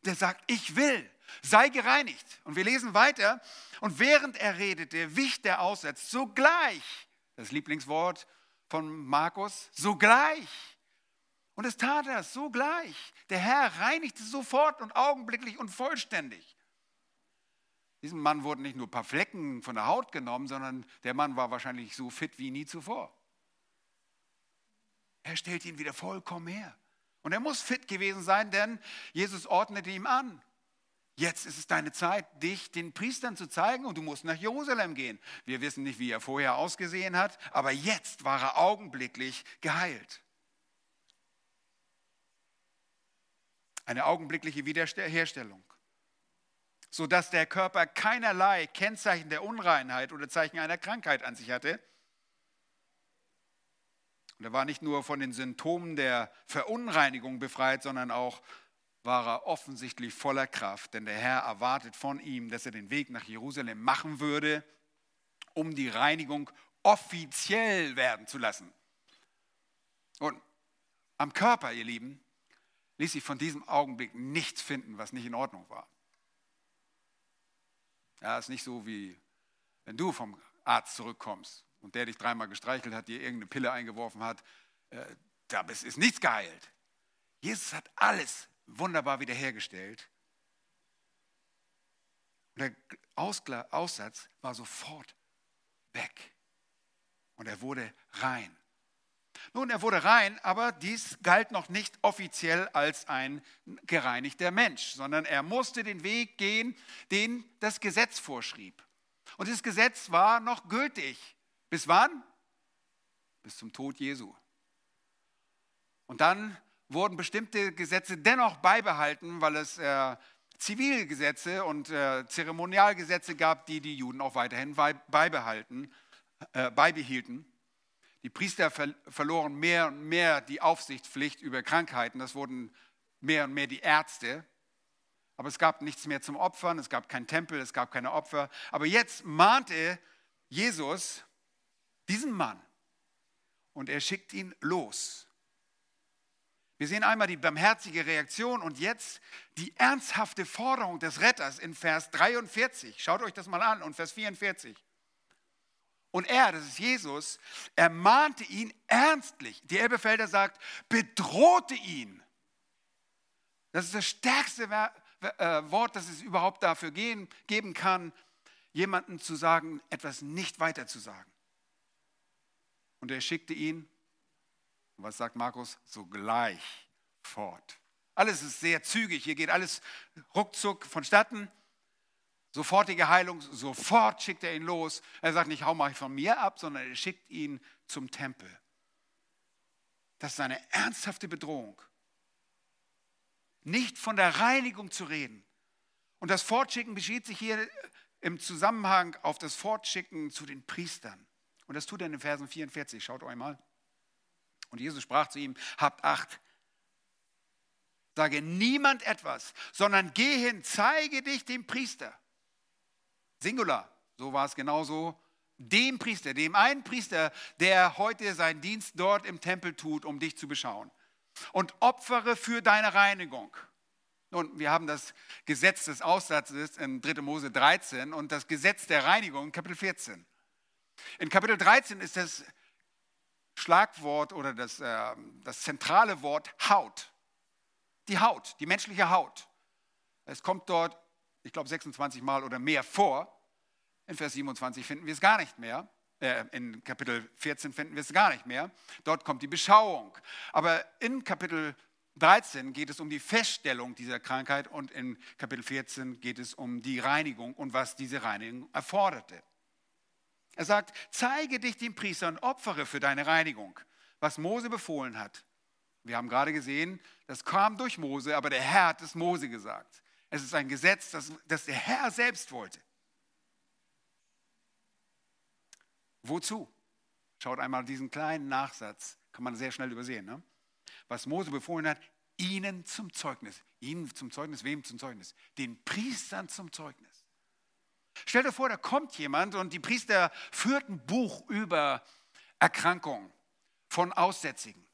der sagt, ich will, sei gereinigt. Und wir lesen weiter. Und während er redete, wich der Aussetzt sogleich, das Lieblingswort von Markus, sogleich. Und es tat er sogleich. Der Herr reinigte sofort und augenblicklich und vollständig. Diesem Mann wurden nicht nur ein paar Flecken von der Haut genommen, sondern der Mann war wahrscheinlich so fit wie nie zuvor. Er stellt ihn wieder vollkommen her. Und er muss fit gewesen sein, denn Jesus ordnete ihm an. Jetzt ist es deine Zeit, dich den Priestern zu zeigen und du musst nach Jerusalem gehen. Wir wissen nicht, wie er vorher ausgesehen hat, aber jetzt war er augenblicklich geheilt. Eine augenblickliche Wiederherstellung, sodass der Körper keinerlei Kennzeichen der Unreinheit oder Zeichen einer Krankheit an sich hatte. Und er war nicht nur von den Symptomen der Verunreinigung befreit, sondern auch war er offensichtlich voller Kraft, denn der Herr erwartet von ihm, dass er den Weg nach Jerusalem machen würde, um die Reinigung offiziell werden zu lassen. Und am Körper, ihr Lieben, ließ sich von diesem Augenblick nichts finden, was nicht in Ordnung war. Ja, ist nicht so wie wenn du vom Arzt zurückkommst und der dich dreimal gestreichelt hat, dir irgendeine Pille eingeworfen hat, äh, da ist nichts geheilt. Jesus hat alles wunderbar wiederhergestellt. Und der Aussatz war sofort weg. Und er wurde rein. Nun, er wurde rein, aber dies galt noch nicht offiziell als ein gereinigter Mensch, sondern er musste den Weg gehen, den das Gesetz vorschrieb. Und dieses Gesetz war noch gültig. Bis wann? Bis zum Tod Jesu. Und dann wurden bestimmte Gesetze dennoch beibehalten, weil es äh, Zivilgesetze und äh, Zeremonialgesetze gab, die die Juden auch weiterhin beibehalten, äh, beibehielten. Die Priester ver verloren mehr und mehr die Aufsichtspflicht über Krankheiten. Das wurden mehr und mehr die Ärzte. Aber es gab nichts mehr zum Opfern, es gab keinen Tempel, es gab keine Opfer. Aber jetzt mahnte Jesus diesen Mann und er schickt ihn los. Wir sehen einmal die barmherzige Reaktion und jetzt die ernsthafte Forderung des Retters in Vers 43. Schaut euch das mal an und Vers 44. Und er, das ist Jesus, ermahnte ihn ernstlich. Die Elbefelder sagt, bedrohte ihn. Das ist das stärkste äh, Wort, das es überhaupt dafür geben kann, jemandem zu sagen, etwas nicht weiter zu sagen. Und er schickte ihn was sagt Markus? Sogleich fort. Alles ist sehr zügig. Hier geht alles ruckzuck vonstatten. Sofortige Heilung, sofort schickt er ihn los. Er sagt nicht, hau mal von mir ab, sondern er schickt ihn zum Tempel. Das ist eine ernsthafte Bedrohung. Nicht von der Reinigung zu reden. Und das Fortschicken geschieht sich hier im Zusammenhang auf das Fortschicken zu den Priestern. Und das tut er in den Versen 44. Schaut euch mal. Und Jesus sprach zu ihm, habt Acht, sage niemand etwas, sondern geh hin, zeige dich dem Priester. Singular, so war es genauso. Dem Priester, dem einen Priester, der heute seinen Dienst dort im Tempel tut, um dich zu beschauen. Und opfere für deine Reinigung. Nun, wir haben das Gesetz des Aussatzes in 3. Mose 13 und das Gesetz der Reinigung in Kapitel 14. In Kapitel 13 ist das Schlagwort oder das, äh, das zentrale Wort Haut. Die Haut, die menschliche Haut. Es kommt dort, ich glaube, 26 Mal oder mehr vor. In Vers 27 finden wir es gar nicht mehr. Äh, in Kapitel 14 finden wir es gar nicht mehr. Dort kommt die Beschauung. Aber in Kapitel 13 geht es um die Feststellung dieser Krankheit und in Kapitel 14 geht es um die Reinigung und was diese Reinigung erforderte. Er sagt, zeige dich dem Priester und opfere für deine Reinigung, was Mose befohlen hat. Wir haben gerade gesehen, das kam durch Mose, aber der Herr hat es Mose gesagt. Es ist ein Gesetz, das, das der Herr selbst wollte. Wozu? Schaut einmal diesen kleinen Nachsatz, kann man sehr schnell übersehen. Ne? Was Mose befohlen hat, ihnen zum Zeugnis. Ihnen zum Zeugnis, wem zum Zeugnis? Den Priestern zum Zeugnis. Stell dir vor, da kommt jemand und die Priester führten Buch über Erkrankungen von Aussätzigen.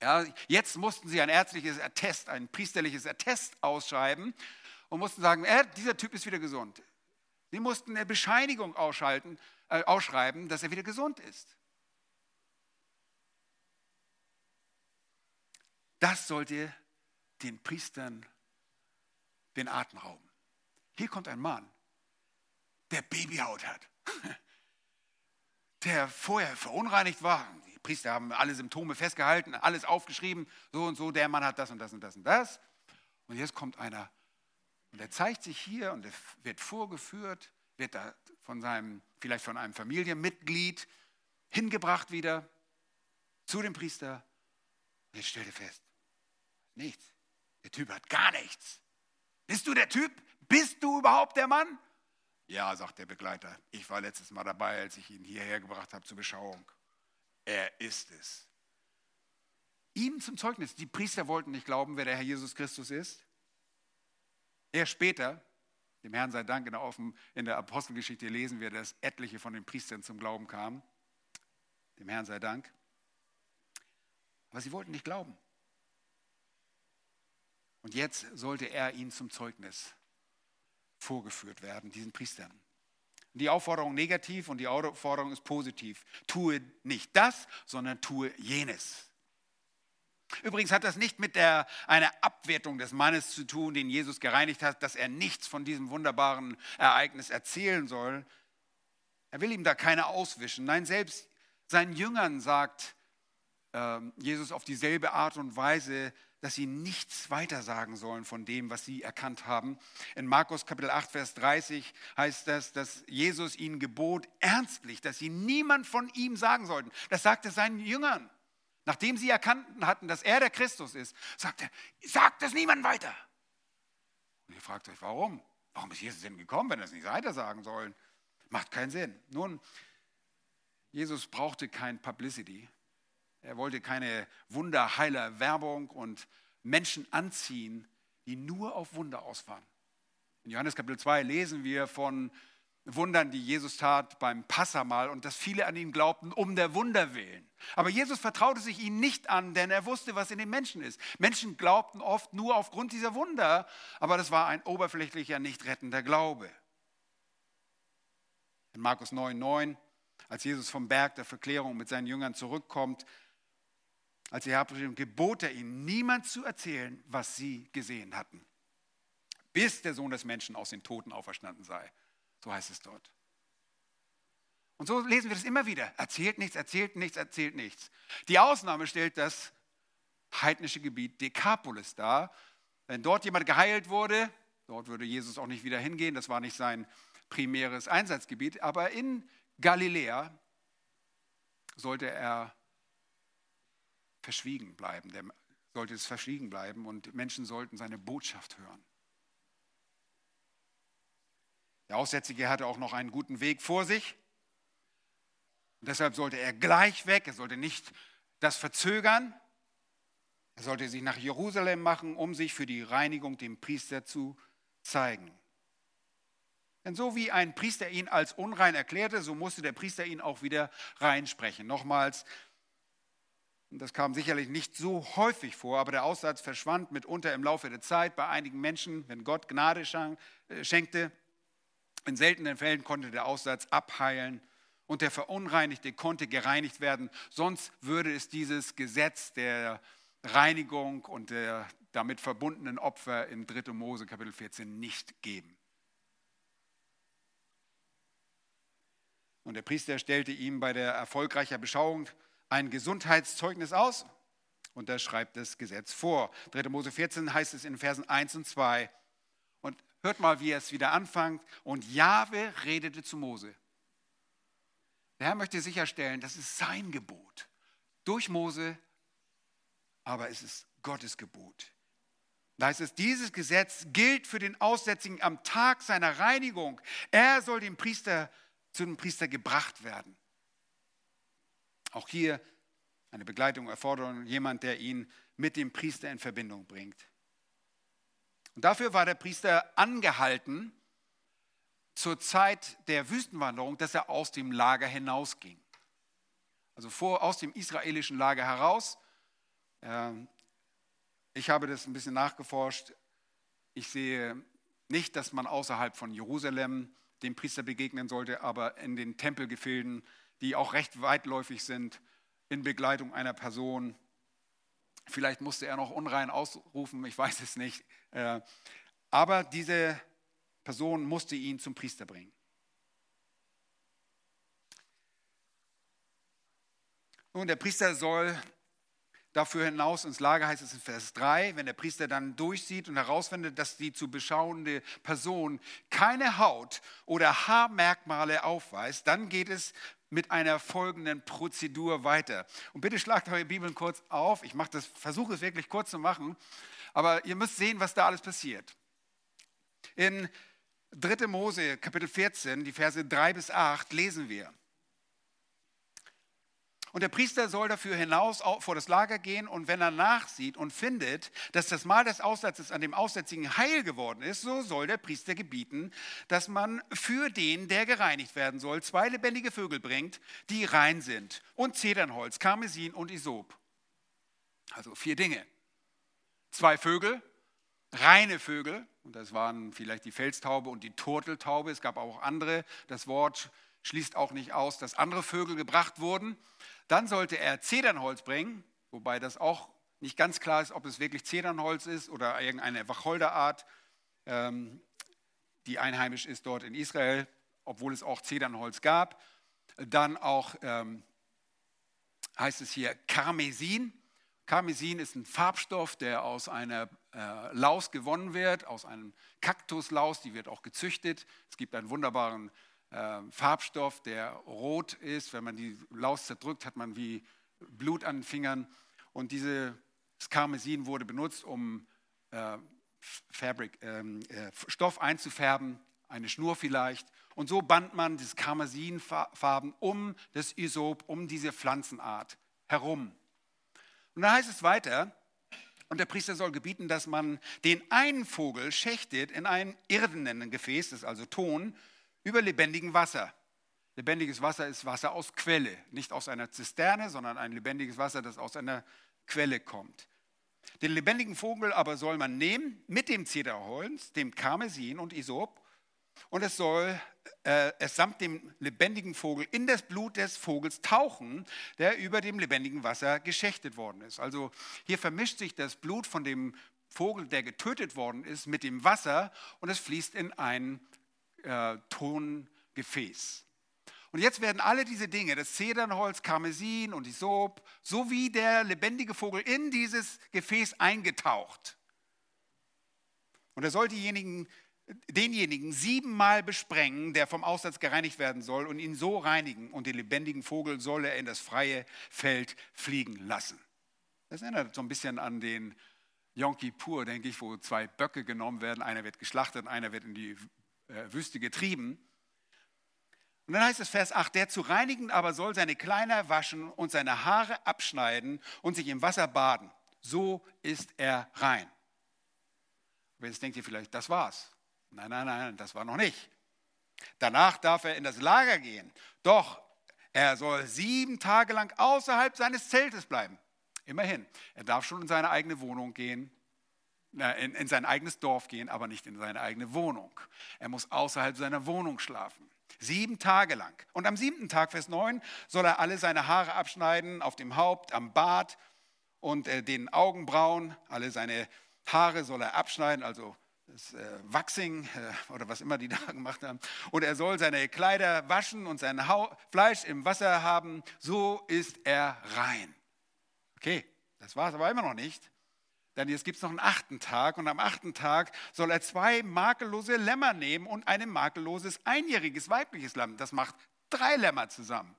Ja, jetzt mussten sie ein ärztliches Attest, ein priesterliches Attest ausschreiben und mussten sagen, äh, dieser Typ ist wieder gesund. Sie mussten eine Bescheinigung ausschalten, äh, ausschreiben, dass er wieder gesund ist. Das sollte den Priestern den Atem rauben. Hier kommt ein Mann, der Babyhaut hat, der vorher verunreinigt war. Die Priester haben alle Symptome festgehalten, alles aufgeschrieben, so und so, der Mann hat das und das und das und das. Und jetzt kommt einer und er zeigt sich hier und wird vorgeführt, wird da von seinem, vielleicht von einem Familienmitglied hingebracht wieder zu dem Priester. Und jetzt stellt er fest, nichts. Der Typ hat gar nichts. Bist du der Typ? Bist du überhaupt der Mann? Ja, sagt der Begleiter. Ich war letztes Mal dabei, als ich ihn hierher gebracht habe zur Beschauung. Er ist es. Ihm zum Zeugnis. Die Priester wollten nicht glauben, wer der Herr Jesus Christus ist. Erst später, dem Herrn sei Dank, in der, in der Apostelgeschichte lesen wir, dass etliche von den Priestern zum Glauben kamen. Dem Herrn sei Dank. Aber sie wollten nicht glauben. Und jetzt sollte er ihnen zum Zeugnis vorgeführt werden, diesen Priestern. Die Aufforderung negativ und die Aufforderung ist positiv. Tue nicht das, sondern tue jenes. Übrigens hat das nicht mit der, einer Abwertung des Mannes zu tun, den Jesus gereinigt hat, dass er nichts von diesem wunderbaren Ereignis erzählen soll. Er will ihm da keine auswischen. Nein, selbst seinen Jüngern sagt äh, Jesus auf dieselbe Art und Weise, dass sie nichts weiter sagen sollen von dem, was sie erkannt haben. In Markus Kapitel 8, Vers 30 heißt das, dass Jesus ihnen gebot, ernstlich, dass sie niemand von ihm sagen sollten. Das sagte seinen Jüngern. Nachdem sie erkannten hatten, dass er der Christus ist, sagte er, sagt es niemand weiter. Und ihr fragt euch, warum? Warum ist Jesus denn gekommen, wenn er es nicht weiter sagen sollen? Macht keinen Sinn. Nun, Jesus brauchte kein Publicity. Er wollte keine wunderheiler Werbung und Menschen anziehen, die nur auf Wunder ausfahren. In Johannes Kapitel 2 lesen wir von Wundern, die Jesus tat beim Passamal und dass viele an ihn glaubten, um der Wunder willen. Aber Jesus vertraute sich ihnen nicht an, denn er wusste, was in den Menschen ist. Menschen glaubten oft nur aufgrund dieser Wunder, aber das war ein oberflächlicher, nicht rettender Glaube. In Markus 9, 9, als Jesus vom Berg der Verklärung mit seinen Jüngern zurückkommt, als er gebot er ihnen, niemand zu erzählen, was sie gesehen hatten, bis der Sohn des Menschen aus den Toten auferstanden sei. So heißt es dort. Und so lesen wir das immer wieder. Erzählt nichts, erzählt nichts, erzählt nichts. Die Ausnahme stellt das heidnische Gebiet Dekapolis dar. Wenn dort jemand geheilt wurde, dort würde Jesus auch nicht wieder hingehen, das war nicht sein primäres Einsatzgebiet, aber in Galiläa sollte er verschwiegen bleiben. Der sollte es verschwiegen bleiben und Menschen sollten seine Botschaft hören. Der Aussätzige hatte auch noch einen guten Weg vor sich. Und deshalb sollte er gleich weg, er sollte nicht das verzögern. Er sollte sich nach Jerusalem machen, um sich für die Reinigung dem Priester zu zeigen. Denn so wie ein Priester ihn als unrein erklärte, so musste der Priester ihn auch wieder reinsprechen. Nochmals, das kam sicherlich nicht so häufig vor, aber der Aussatz verschwand mitunter im Laufe der Zeit bei einigen Menschen, wenn Gott Gnade äh, schenkte. In seltenen Fällen konnte der Aussatz abheilen und der Verunreinigte konnte gereinigt werden. Sonst würde es dieses Gesetz der Reinigung und der damit verbundenen Opfer in 3. Mose Kapitel 14 nicht geben. Und der Priester stellte ihm bei der erfolgreichen Beschauung ein Gesundheitszeugnis aus. Und er schreibt das Gesetz vor. 3. Mose 14 heißt es in Versen 1 und 2. Und hört mal, wie er es wieder anfängt. Und Jahwe redete zu Mose. Der Herr möchte sicherstellen, das ist sein Gebot. Durch Mose, aber es ist Gottes Gebot. Da heißt es, dieses Gesetz gilt für den Aussätzigen am Tag seiner Reinigung. Er soll dem Priester, zu dem Priester gebracht werden. Auch hier eine Begleitung, Erforderung, jemand, der ihn mit dem Priester in Verbindung bringt. Und dafür war der Priester angehalten, zur Zeit der Wüstenwanderung, dass er aus dem Lager hinausging. Also vor, aus dem israelischen Lager heraus. Ähm, ich habe das ein bisschen nachgeforscht. Ich sehe nicht, dass man außerhalb von Jerusalem dem Priester begegnen sollte, aber in den Tempelgefilden, die auch recht weitläufig sind, in Begleitung einer Person. Vielleicht musste er noch unrein ausrufen, ich weiß es nicht. Äh, aber diese Person musste ihn zum Priester bringen. Nun, der Priester soll dafür hinaus ins Lager, heißt es in Vers 3, wenn der Priester dann durchsieht und herausfindet, dass die zu beschauende Person keine Haut- oder Haarmerkmale aufweist, dann geht es mit einer folgenden Prozedur weiter. Und bitte schlagt eure Bibeln kurz auf. Ich das, versuche es wirklich kurz zu machen, aber ihr müsst sehen, was da alles passiert. In 3. Mose, Kapitel 14, die Verse 3 bis 8, lesen wir. Und der Priester soll dafür hinaus vor das Lager gehen und wenn er nachsieht und findet, dass das Mal des Aussatzes an dem Aussätzigen heil geworden ist, so soll der Priester gebieten, dass man für den, der gereinigt werden soll, zwei lebendige Vögel bringt, die rein sind und Zedernholz, Karmesin und Isop. Also vier Dinge. Zwei Vögel, reine Vögel, und das waren vielleicht die Felstaube und die Turteltaube, es gab auch andere, das Wort schließt auch nicht aus, dass andere Vögel gebracht wurden. Dann sollte er Zedernholz bringen, wobei das auch nicht ganz klar ist, ob es wirklich Zedernholz ist oder irgendeine Wacholderart, ähm, die einheimisch ist dort in Israel, obwohl es auch Zedernholz gab. Dann auch ähm, heißt es hier Karmesin. Karmesin ist ein Farbstoff, der aus einer äh, Laus gewonnen wird, aus einem Kaktuslaus, die wird auch gezüchtet. Es gibt einen wunderbaren äh, Farbstoff, der rot ist. Wenn man die Laus zerdrückt, hat man wie Blut an den Fingern. Und dieses Karmesin wurde benutzt, um äh, Fabric, ähm, äh, Stoff einzufärben, eine Schnur vielleicht. Und so band man das Karmesinfarben um das Isop, um diese Pflanzenart herum. Und dann heißt es weiter, und der Priester soll gebieten, dass man den einen Vogel schächtet in ein irdenen Gefäß, das ist also Ton, über lebendigem Wasser. Lebendiges Wasser ist Wasser aus Quelle, nicht aus einer Zisterne, sondern ein lebendiges Wasser, das aus einer Quelle kommt. Den lebendigen Vogel aber soll man nehmen mit dem Zederholz, dem Karmesin und Isop und es soll äh, es samt dem lebendigen Vogel in das Blut des Vogels tauchen, der über dem lebendigen Wasser geschächtet worden ist. Also hier vermischt sich das Blut von dem Vogel, der getötet worden ist, mit dem Wasser und es fließt in ein äh, Tongefäß. Und jetzt werden alle diese Dinge, das Zedernholz, Karmesin und die Soap, sowie der lebendige Vogel in dieses Gefäß eingetaucht. Und er soll diejenigen denjenigen siebenmal besprengen, der vom Aussatz gereinigt werden soll, und ihn so reinigen, und den lebendigen Vogel soll er in das freie Feld fliegen lassen. Das erinnert so ein bisschen an den Yom Kippur, denke ich, wo zwei Böcke genommen werden, einer wird geschlachtet, einer wird in die äh, Wüste getrieben. Und dann heißt es Vers 8, der zu reinigen aber soll seine Kleider waschen und seine Haare abschneiden und sich im Wasser baden. So ist er rein. Aber jetzt denkt ihr vielleicht, das war's. Nein, nein, nein, das war noch nicht. Danach darf er in das Lager gehen. Doch er soll sieben Tage lang außerhalb seines Zeltes bleiben. Immerhin, er darf schon in seine eigene Wohnung gehen, in, in sein eigenes Dorf gehen, aber nicht in seine eigene Wohnung. Er muss außerhalb seiner Wohnung schlafen. Sieben Tage lang. Und am siebten Tag, Vers 9, soll er alle seine Haare abschneiden, auf dem Haupt, am Bart und äh, den Augenbrauen. Alle seine Haare soll er abschneiden, also das äh, Waxing äh, oder was immer die da gemacht haben. Und er soll seine Kleider waschen und sein Hau Fleisch im Wasser haben. So ist er rein. Okay, Das war es aber immer noch nicht. Denn jetzt gibt es noch einen achten Tag und am achten Tag soll er zwei makellose Lämmer nehmen und ein makelloses einjähriges weibliches Lamm. Das macht drei Lämmer zusammen.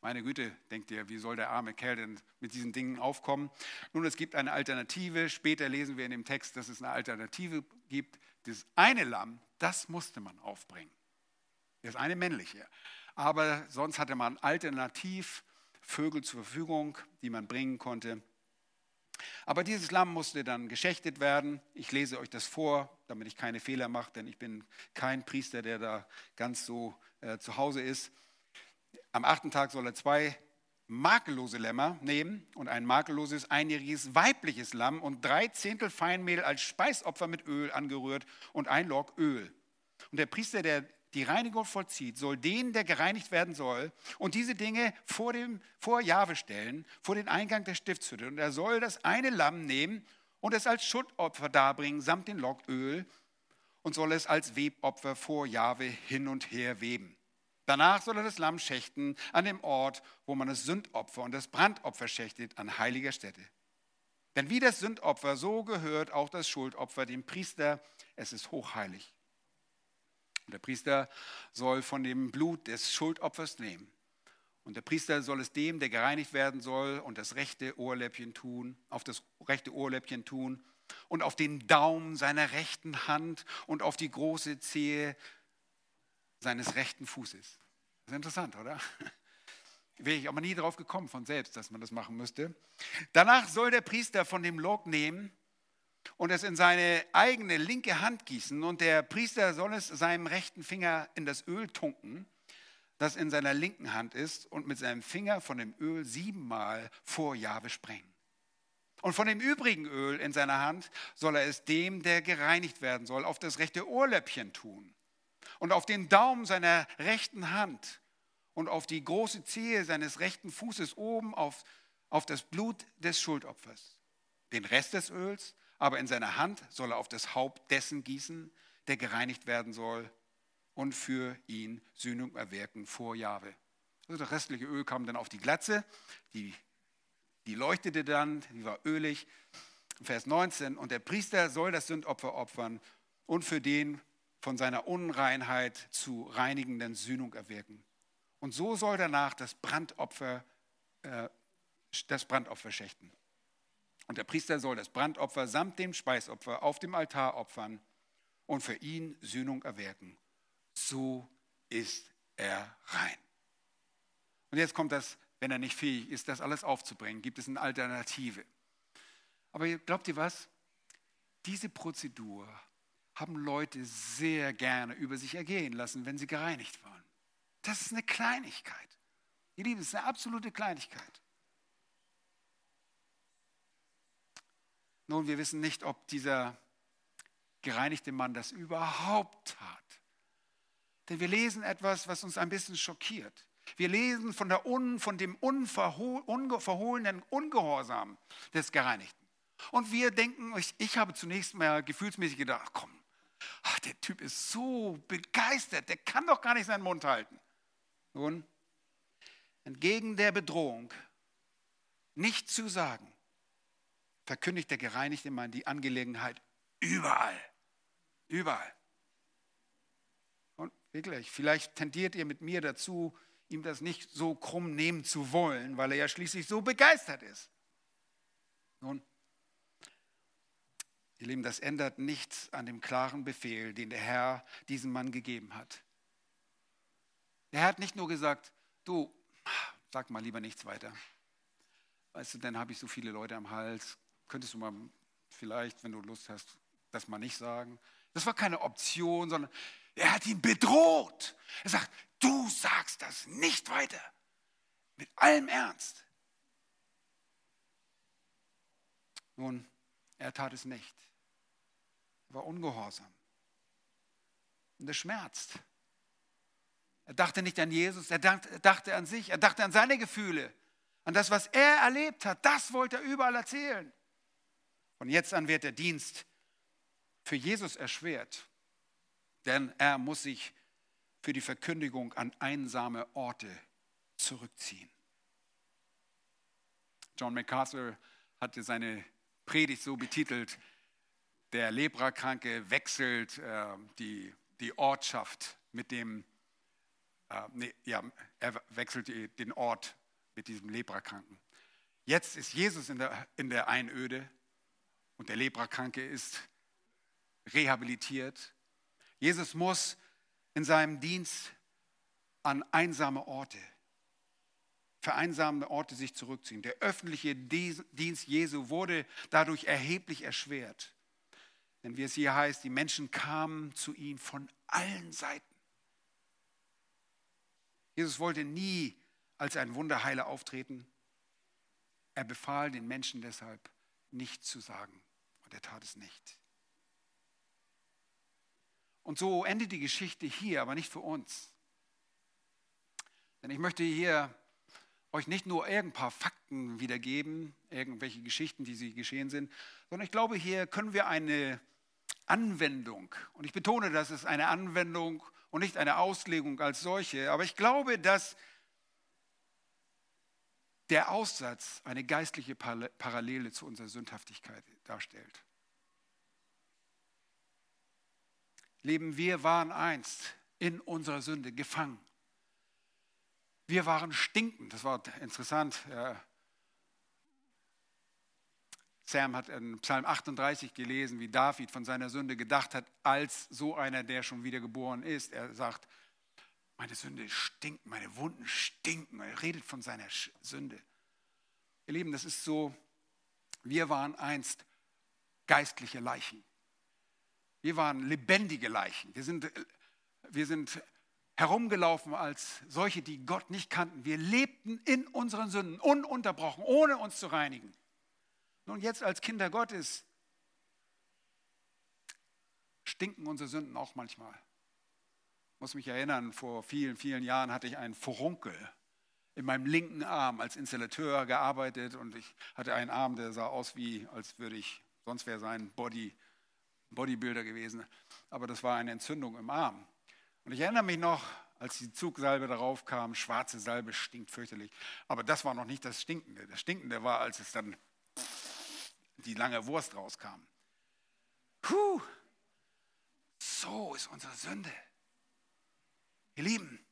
Meine Güte, denkt ihr, wie soll der arme Kerl denn mit diesen Dingen aufkommen? Nun, es gibt eine Alternative. Später lesen wir in dem Text, dass es eine Alternative gibt. Das eine Lamm, das musste man aufbringen. Das eine männliche. Aber sonst hatte man alternativ Vögel zur Verfügung, die man bringen konnte. Aber dieses Lamm musste dann geschächtet werden. Ich lese euch das vor, damit ich keine Fehler mache, denn ich bin kein Priester, der da ganz so äh, zu Hause ist. Am achten Tag soll er zwei makellose Lämmer nehmen und ein makelloses einjähriges weibliches Lamm und drei Zehntel Feinmehl als Speisopfer mit Öl angerührt und ein Log Öl. Und der Priester, der die Reinigung vollzieht, soll den, der gereinigt werden soll, und diese Dinge vor, dem, vor Jahwe stellen, vor den Eingang der Stiftshütte. Und er soll das eine Lamm nehmen und es als Schuttopfer darbringen, samt den Log Öl, und soll es als Webopfer vor Jahwe hin und her weben. Danach soll er das Lamm schächten an dem Ort, wo man das Sündopfer und das Brandopfer schächtet, an heiliger Stätte. Denn wie das Sündopfer, so gehört auch das Schuldopfer dem Priester. Es ist hochheilig. Und der Priester soll von dem Blut des Schuldopfers nehmen. Und der Priester soll es dem, der gereinigt werden soll, und das rechte Ohrläppchen tun, auf das rechte Ohrläppchen tun und auf den Daumen seiner rechten Hand und auf die große Zehe seines rechten Fußes. Das ist interessant, oder? Wäre ich aber nie drauf gekommen von selbst, dass man das machen müsste. Danach soll der Priester von dem Log nehmen und es in seine eigene linke Hand gießen und der Priester soll es seinem rechten Finger in das Öl tunken, das in seiner linken Hand ist und mit seinem Finger von dem Öl siebenmal vor Jahwe sprengen. Und von dem übrigen Öl in seiner Hand soll er es dem, der gereinigt werden soll, auf das rechte Ohrläppchen tun und auf den Daumen seiner rechten Hand und auf die große Zehe seines rechten Fußes oben auf, auf das Blut des Schuldopfers. Den Rest des Öls aber in seiner Hand soll er auf das Haupt dessen gießen, der gereinigt werden soll und für ihn Sühnung erwirken vor Jahwe. Also das restliche Öl kam dann auf die Glatze, die, die leuchtete dann, die war ölig. Vers 19, und der Priester soll das Sündopfer opfern und für den von seiner Unreinheit zu reinigenden Sühnung erwirken. Und so soll danach das Brandopfer, äh, das Brandopfer schächten. Und der Priester soll das Brandopfer samt dem Speisopfer auf dem Altar opfern und für ihn Sühnung erwirken. So ist er rein. Und jetzt kommt das, wenn er nicht fähig ist, das alles aufzubringen, gibt es eine Alternative. Aber glaubt ihr was? Diese Prozedur haben Leute sehr gerne über sich ergehen lassen, wenn sie gereinigt waren. Das ist eine Kleinigkeit. Ihr Lieben, das ist eine absolute Kleinigkeit. Nun, wir wissen nicht, ob dieser gereinigte Mann das überhaupt tat. Denn wir lesen etwas, was uns ein bisschen schockiert. Wir lesen von, der un, von dem unverhohlenen Ungehorsam des Gereinigten. Und wir denken, ich, ich habe zunächst mal gefühlsmäßig gedacht, komm, ach, der Typ ist so begeistert, der kann doch gar nicht seinen Mund halten. Nun, entgegen der Bedrohung, nicht zu sagen, verkündigt der gereinigte Mann die Angelegenheit überall. Überall. Und wirklich, vielleicht tendiert ihr mit mir dazu, ihm das nicht so krumm nehmen zu wollen, weil er ja schließlich so begeistert ist. Nun, Ihr Lieben, das ändert nichts an dem klaren Befehl, den der Herr diesem Mann gegeben hat. Der Herr hat nicht nur gesagt, du, sag mal lieber nichts weiter. Weißt du, dann habe ich so viele Leute am Hals. Könntest du mal vielleicht, wenn du Lust hast, das mal nicht sagen? Das war keine Option, sondern er hat ihn bedroht. Er sagt, du sagst das nicht weiter. Mit allem Ernst. Nun, er tat es nicht war ungehorsam. Und das schmerzt. Er dachte nicht an Jesus, er dachte an sich, er dachte an seine Gefühle, an das, was er erlebt hat. Das wollte er überall erzählen. Von jetzt an wird der Dienst für Jesus erschwert, denn er muss sich für die Verkündigung an einsame Orte zurückziehen. John MacArthur hatte seine Predigt so betitelt, der Leprakranke wechselt äh, die, die Ortschaft mit dem, äh, nee, ja, er wechselt den Ort mit diesem Leprakranken. Jetzt ist Jesus in der, in der Einöde und der Leprakranke ist rehabilitiert. Jesus muss in seinem Dienst an einsame Orte, vereinsamte Orte sich zurückziehen. Der öffentliche Dienst Jesu wurde dadurch erheblich erschwert. Denn wie es hier heißt, die Menschen kamen zu ihm von allen Seiten. Jesus wollte nie als ein Wunderheiler auftreten. Er befahl den Menschen deshalb, nichts zu sagen. Und er tat es nicht. Und so endet die Geschichte hier, aber nicht für uns. Denn ich möchte hier euch nicht nur ein paar Fakten wiedergeben, irgendwelche Geschichten, die sie geschehen sind, sondern ich glaube, hier können wir eine Anwendung, und ich betone, dass es eine Anwendung und nicht eine Auslegung als solche, aber ich glaube, dass der Aussatz eine geistliche Parallele zu unserer Sündhaftigkeit darstellt. Leben, wir waren einst in unserer Sünde gefangen. Wir waren stinkend. Das war interessant. Sam hat in Psalm 38 gelesen, wie David von seiner Sünde gedacht hat, als so einer, der schon wieder geboren ist. Er sagt, meine Sünde stinkt, meine Wunden stinken. Er redet von seiner Sünde. Ihr Lieben, das ist so, wir waren einst geistliche Leichen. Wir waren lebendige Leichen. Wir sind, wir sind herumgelaufen als solche, die Gott nicht kannten. Wir lebten in unseren Sünden, ununterbrochen, ohne uns zu reinigen. Nun, jetzt als Kinder Gottes stinken unsere Sünden auch manchmal. Muss mich erinnern, vor vielen, vielen Jahren hatte ich einen Furunkel in meinem linken Arm als Installateur gearbeitet und ich hatte einen Arm, der sah aus wie, als würde ich, sonst wäre sein Body, Bodybuilder gewesen. Aber das war eine Entzündung im Arm. Und ich erinnere mich noch, als die Zugsalbe darauf kam, schwarze Salbe stinkt fürchterlich. Aber das war noch nicht das Stinkende. Das Stinkende war, als es dann die lange Wurst rauskam. Puh, so ist unsere Sünde. Ihr Lieben,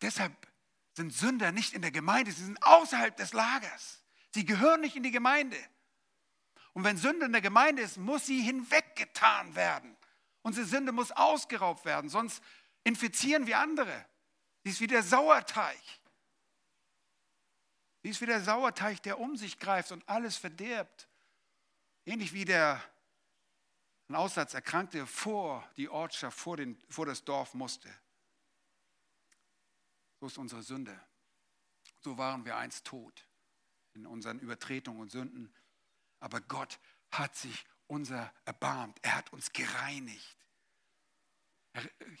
deshalb sind Sünder nicht in der Gemeinde, sie sind außerhalb des Lagers. Sie gehören nicht in die Gemeinde. Und wenn Sünde in der Gemeinde ist, muss sie hinweggetan werden. Unsere Sünde muss ausgeraubt werden, sonst infizieren wir andere. Sie ist wie der Sauerteig. Sie ist wie der Sauerteig, der um sich greift und alles verdirbt. Ähnlich wie der ein Aussatzerkrankte vor die Ortschaft, vor, den, vor das Dorf musste. So ist unsere Sünde. So waren wir einst tot in unseren Übertretungen und Sünden. Aber Gott hat sich unser erbarmt. Er hat uns gereinigt.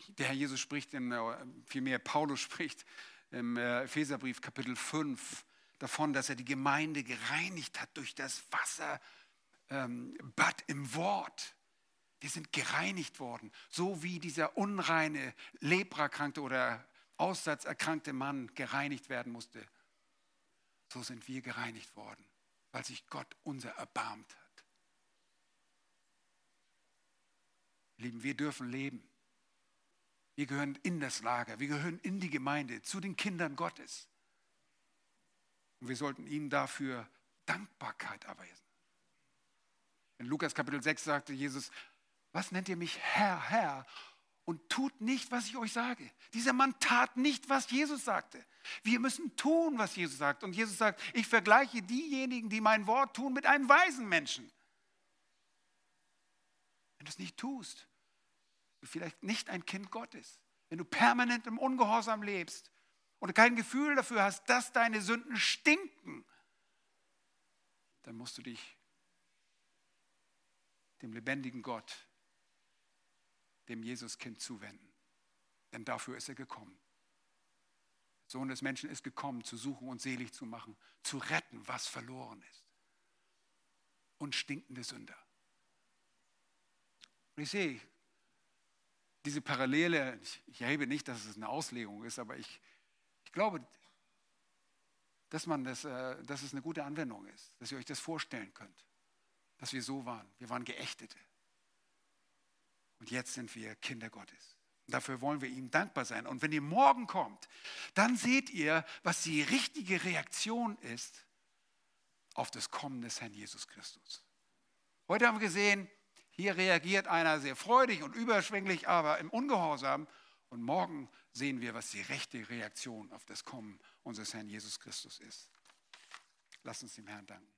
Der Herr Jesus spricht, in, äh, vielmehr Paulus spricht im äh, Epheserbrief Kapitel 5 davon, dass er die Gemeinde gereinigt hat durch das Wasserbad ähm, im Wort. Wir sind gereinigt worden, so wie dieser unreine, leprakranke oder aussatzerkrankte Mann gereinigt werden musste. So sind wir gereinigt worden, weil sich Gott unser erbarmt hat. Lieben, wir dürfen leben. Wir gehören in das Lager, wir gehören in die Gemeinde, zu den Kindern Gottes. Und wir sollten ihnen dafür Dankbarkeit erweisen. In Lukas Kapitel 6 sagte Jesus, was nennt ihr mich Herr, Herr? Und tut nicht, was ich euch sage. Dieser Mann tat nicht, was Jesus sagte. Wir müssen tun, was Jesus sagt. Und Jesus sagt, ich vergleiche diejenigen, die mein Wort tun, mit einem weisen Menschen. Wenn du es nicht tust, du vielleicht nicht ein Kind Gottes. Wenn du permanent im Ungehorsam lebst und kein Gefühl dafür hast, dass deine Sünden stinken, dann musst du dich dem lebendigen Gott, dem Jesuskind zuwenden. Denn dafür ist er gekommen. Der Sohn des Menschen ist gekommen, zu suchen und selig zu machen, zu retten, was verloren ist. Und stinkende Sünder. Und ich sehe diese Parallele, ich, erhebe nicht, dass es eine Auslegung ist, aber ich, ich glaube, dass, man das, äh, dass es eine gute Anwendung ist, dass ihr euch das vorstellen könnt, dass wir so waren. Wir waren Geächtete. Und jetzt sind wir Kinder Gottes. Dafür wollen wir ihm dankbar sein. Und wenn ihr morgen kommt, dann seht ihr, was die richtige Reaktion ist auf das Kommen des Herrn Jesus Christus. Heute haben wir gesehen, hier reagiert einer sehr freudig und überschwänglich, aber im Ungehorsam. Und morgen sehen wir, was die rechte Reaktion auf das Kommen unseres Herrn Jesus Christus ist. Lass uns dem Herrn danken.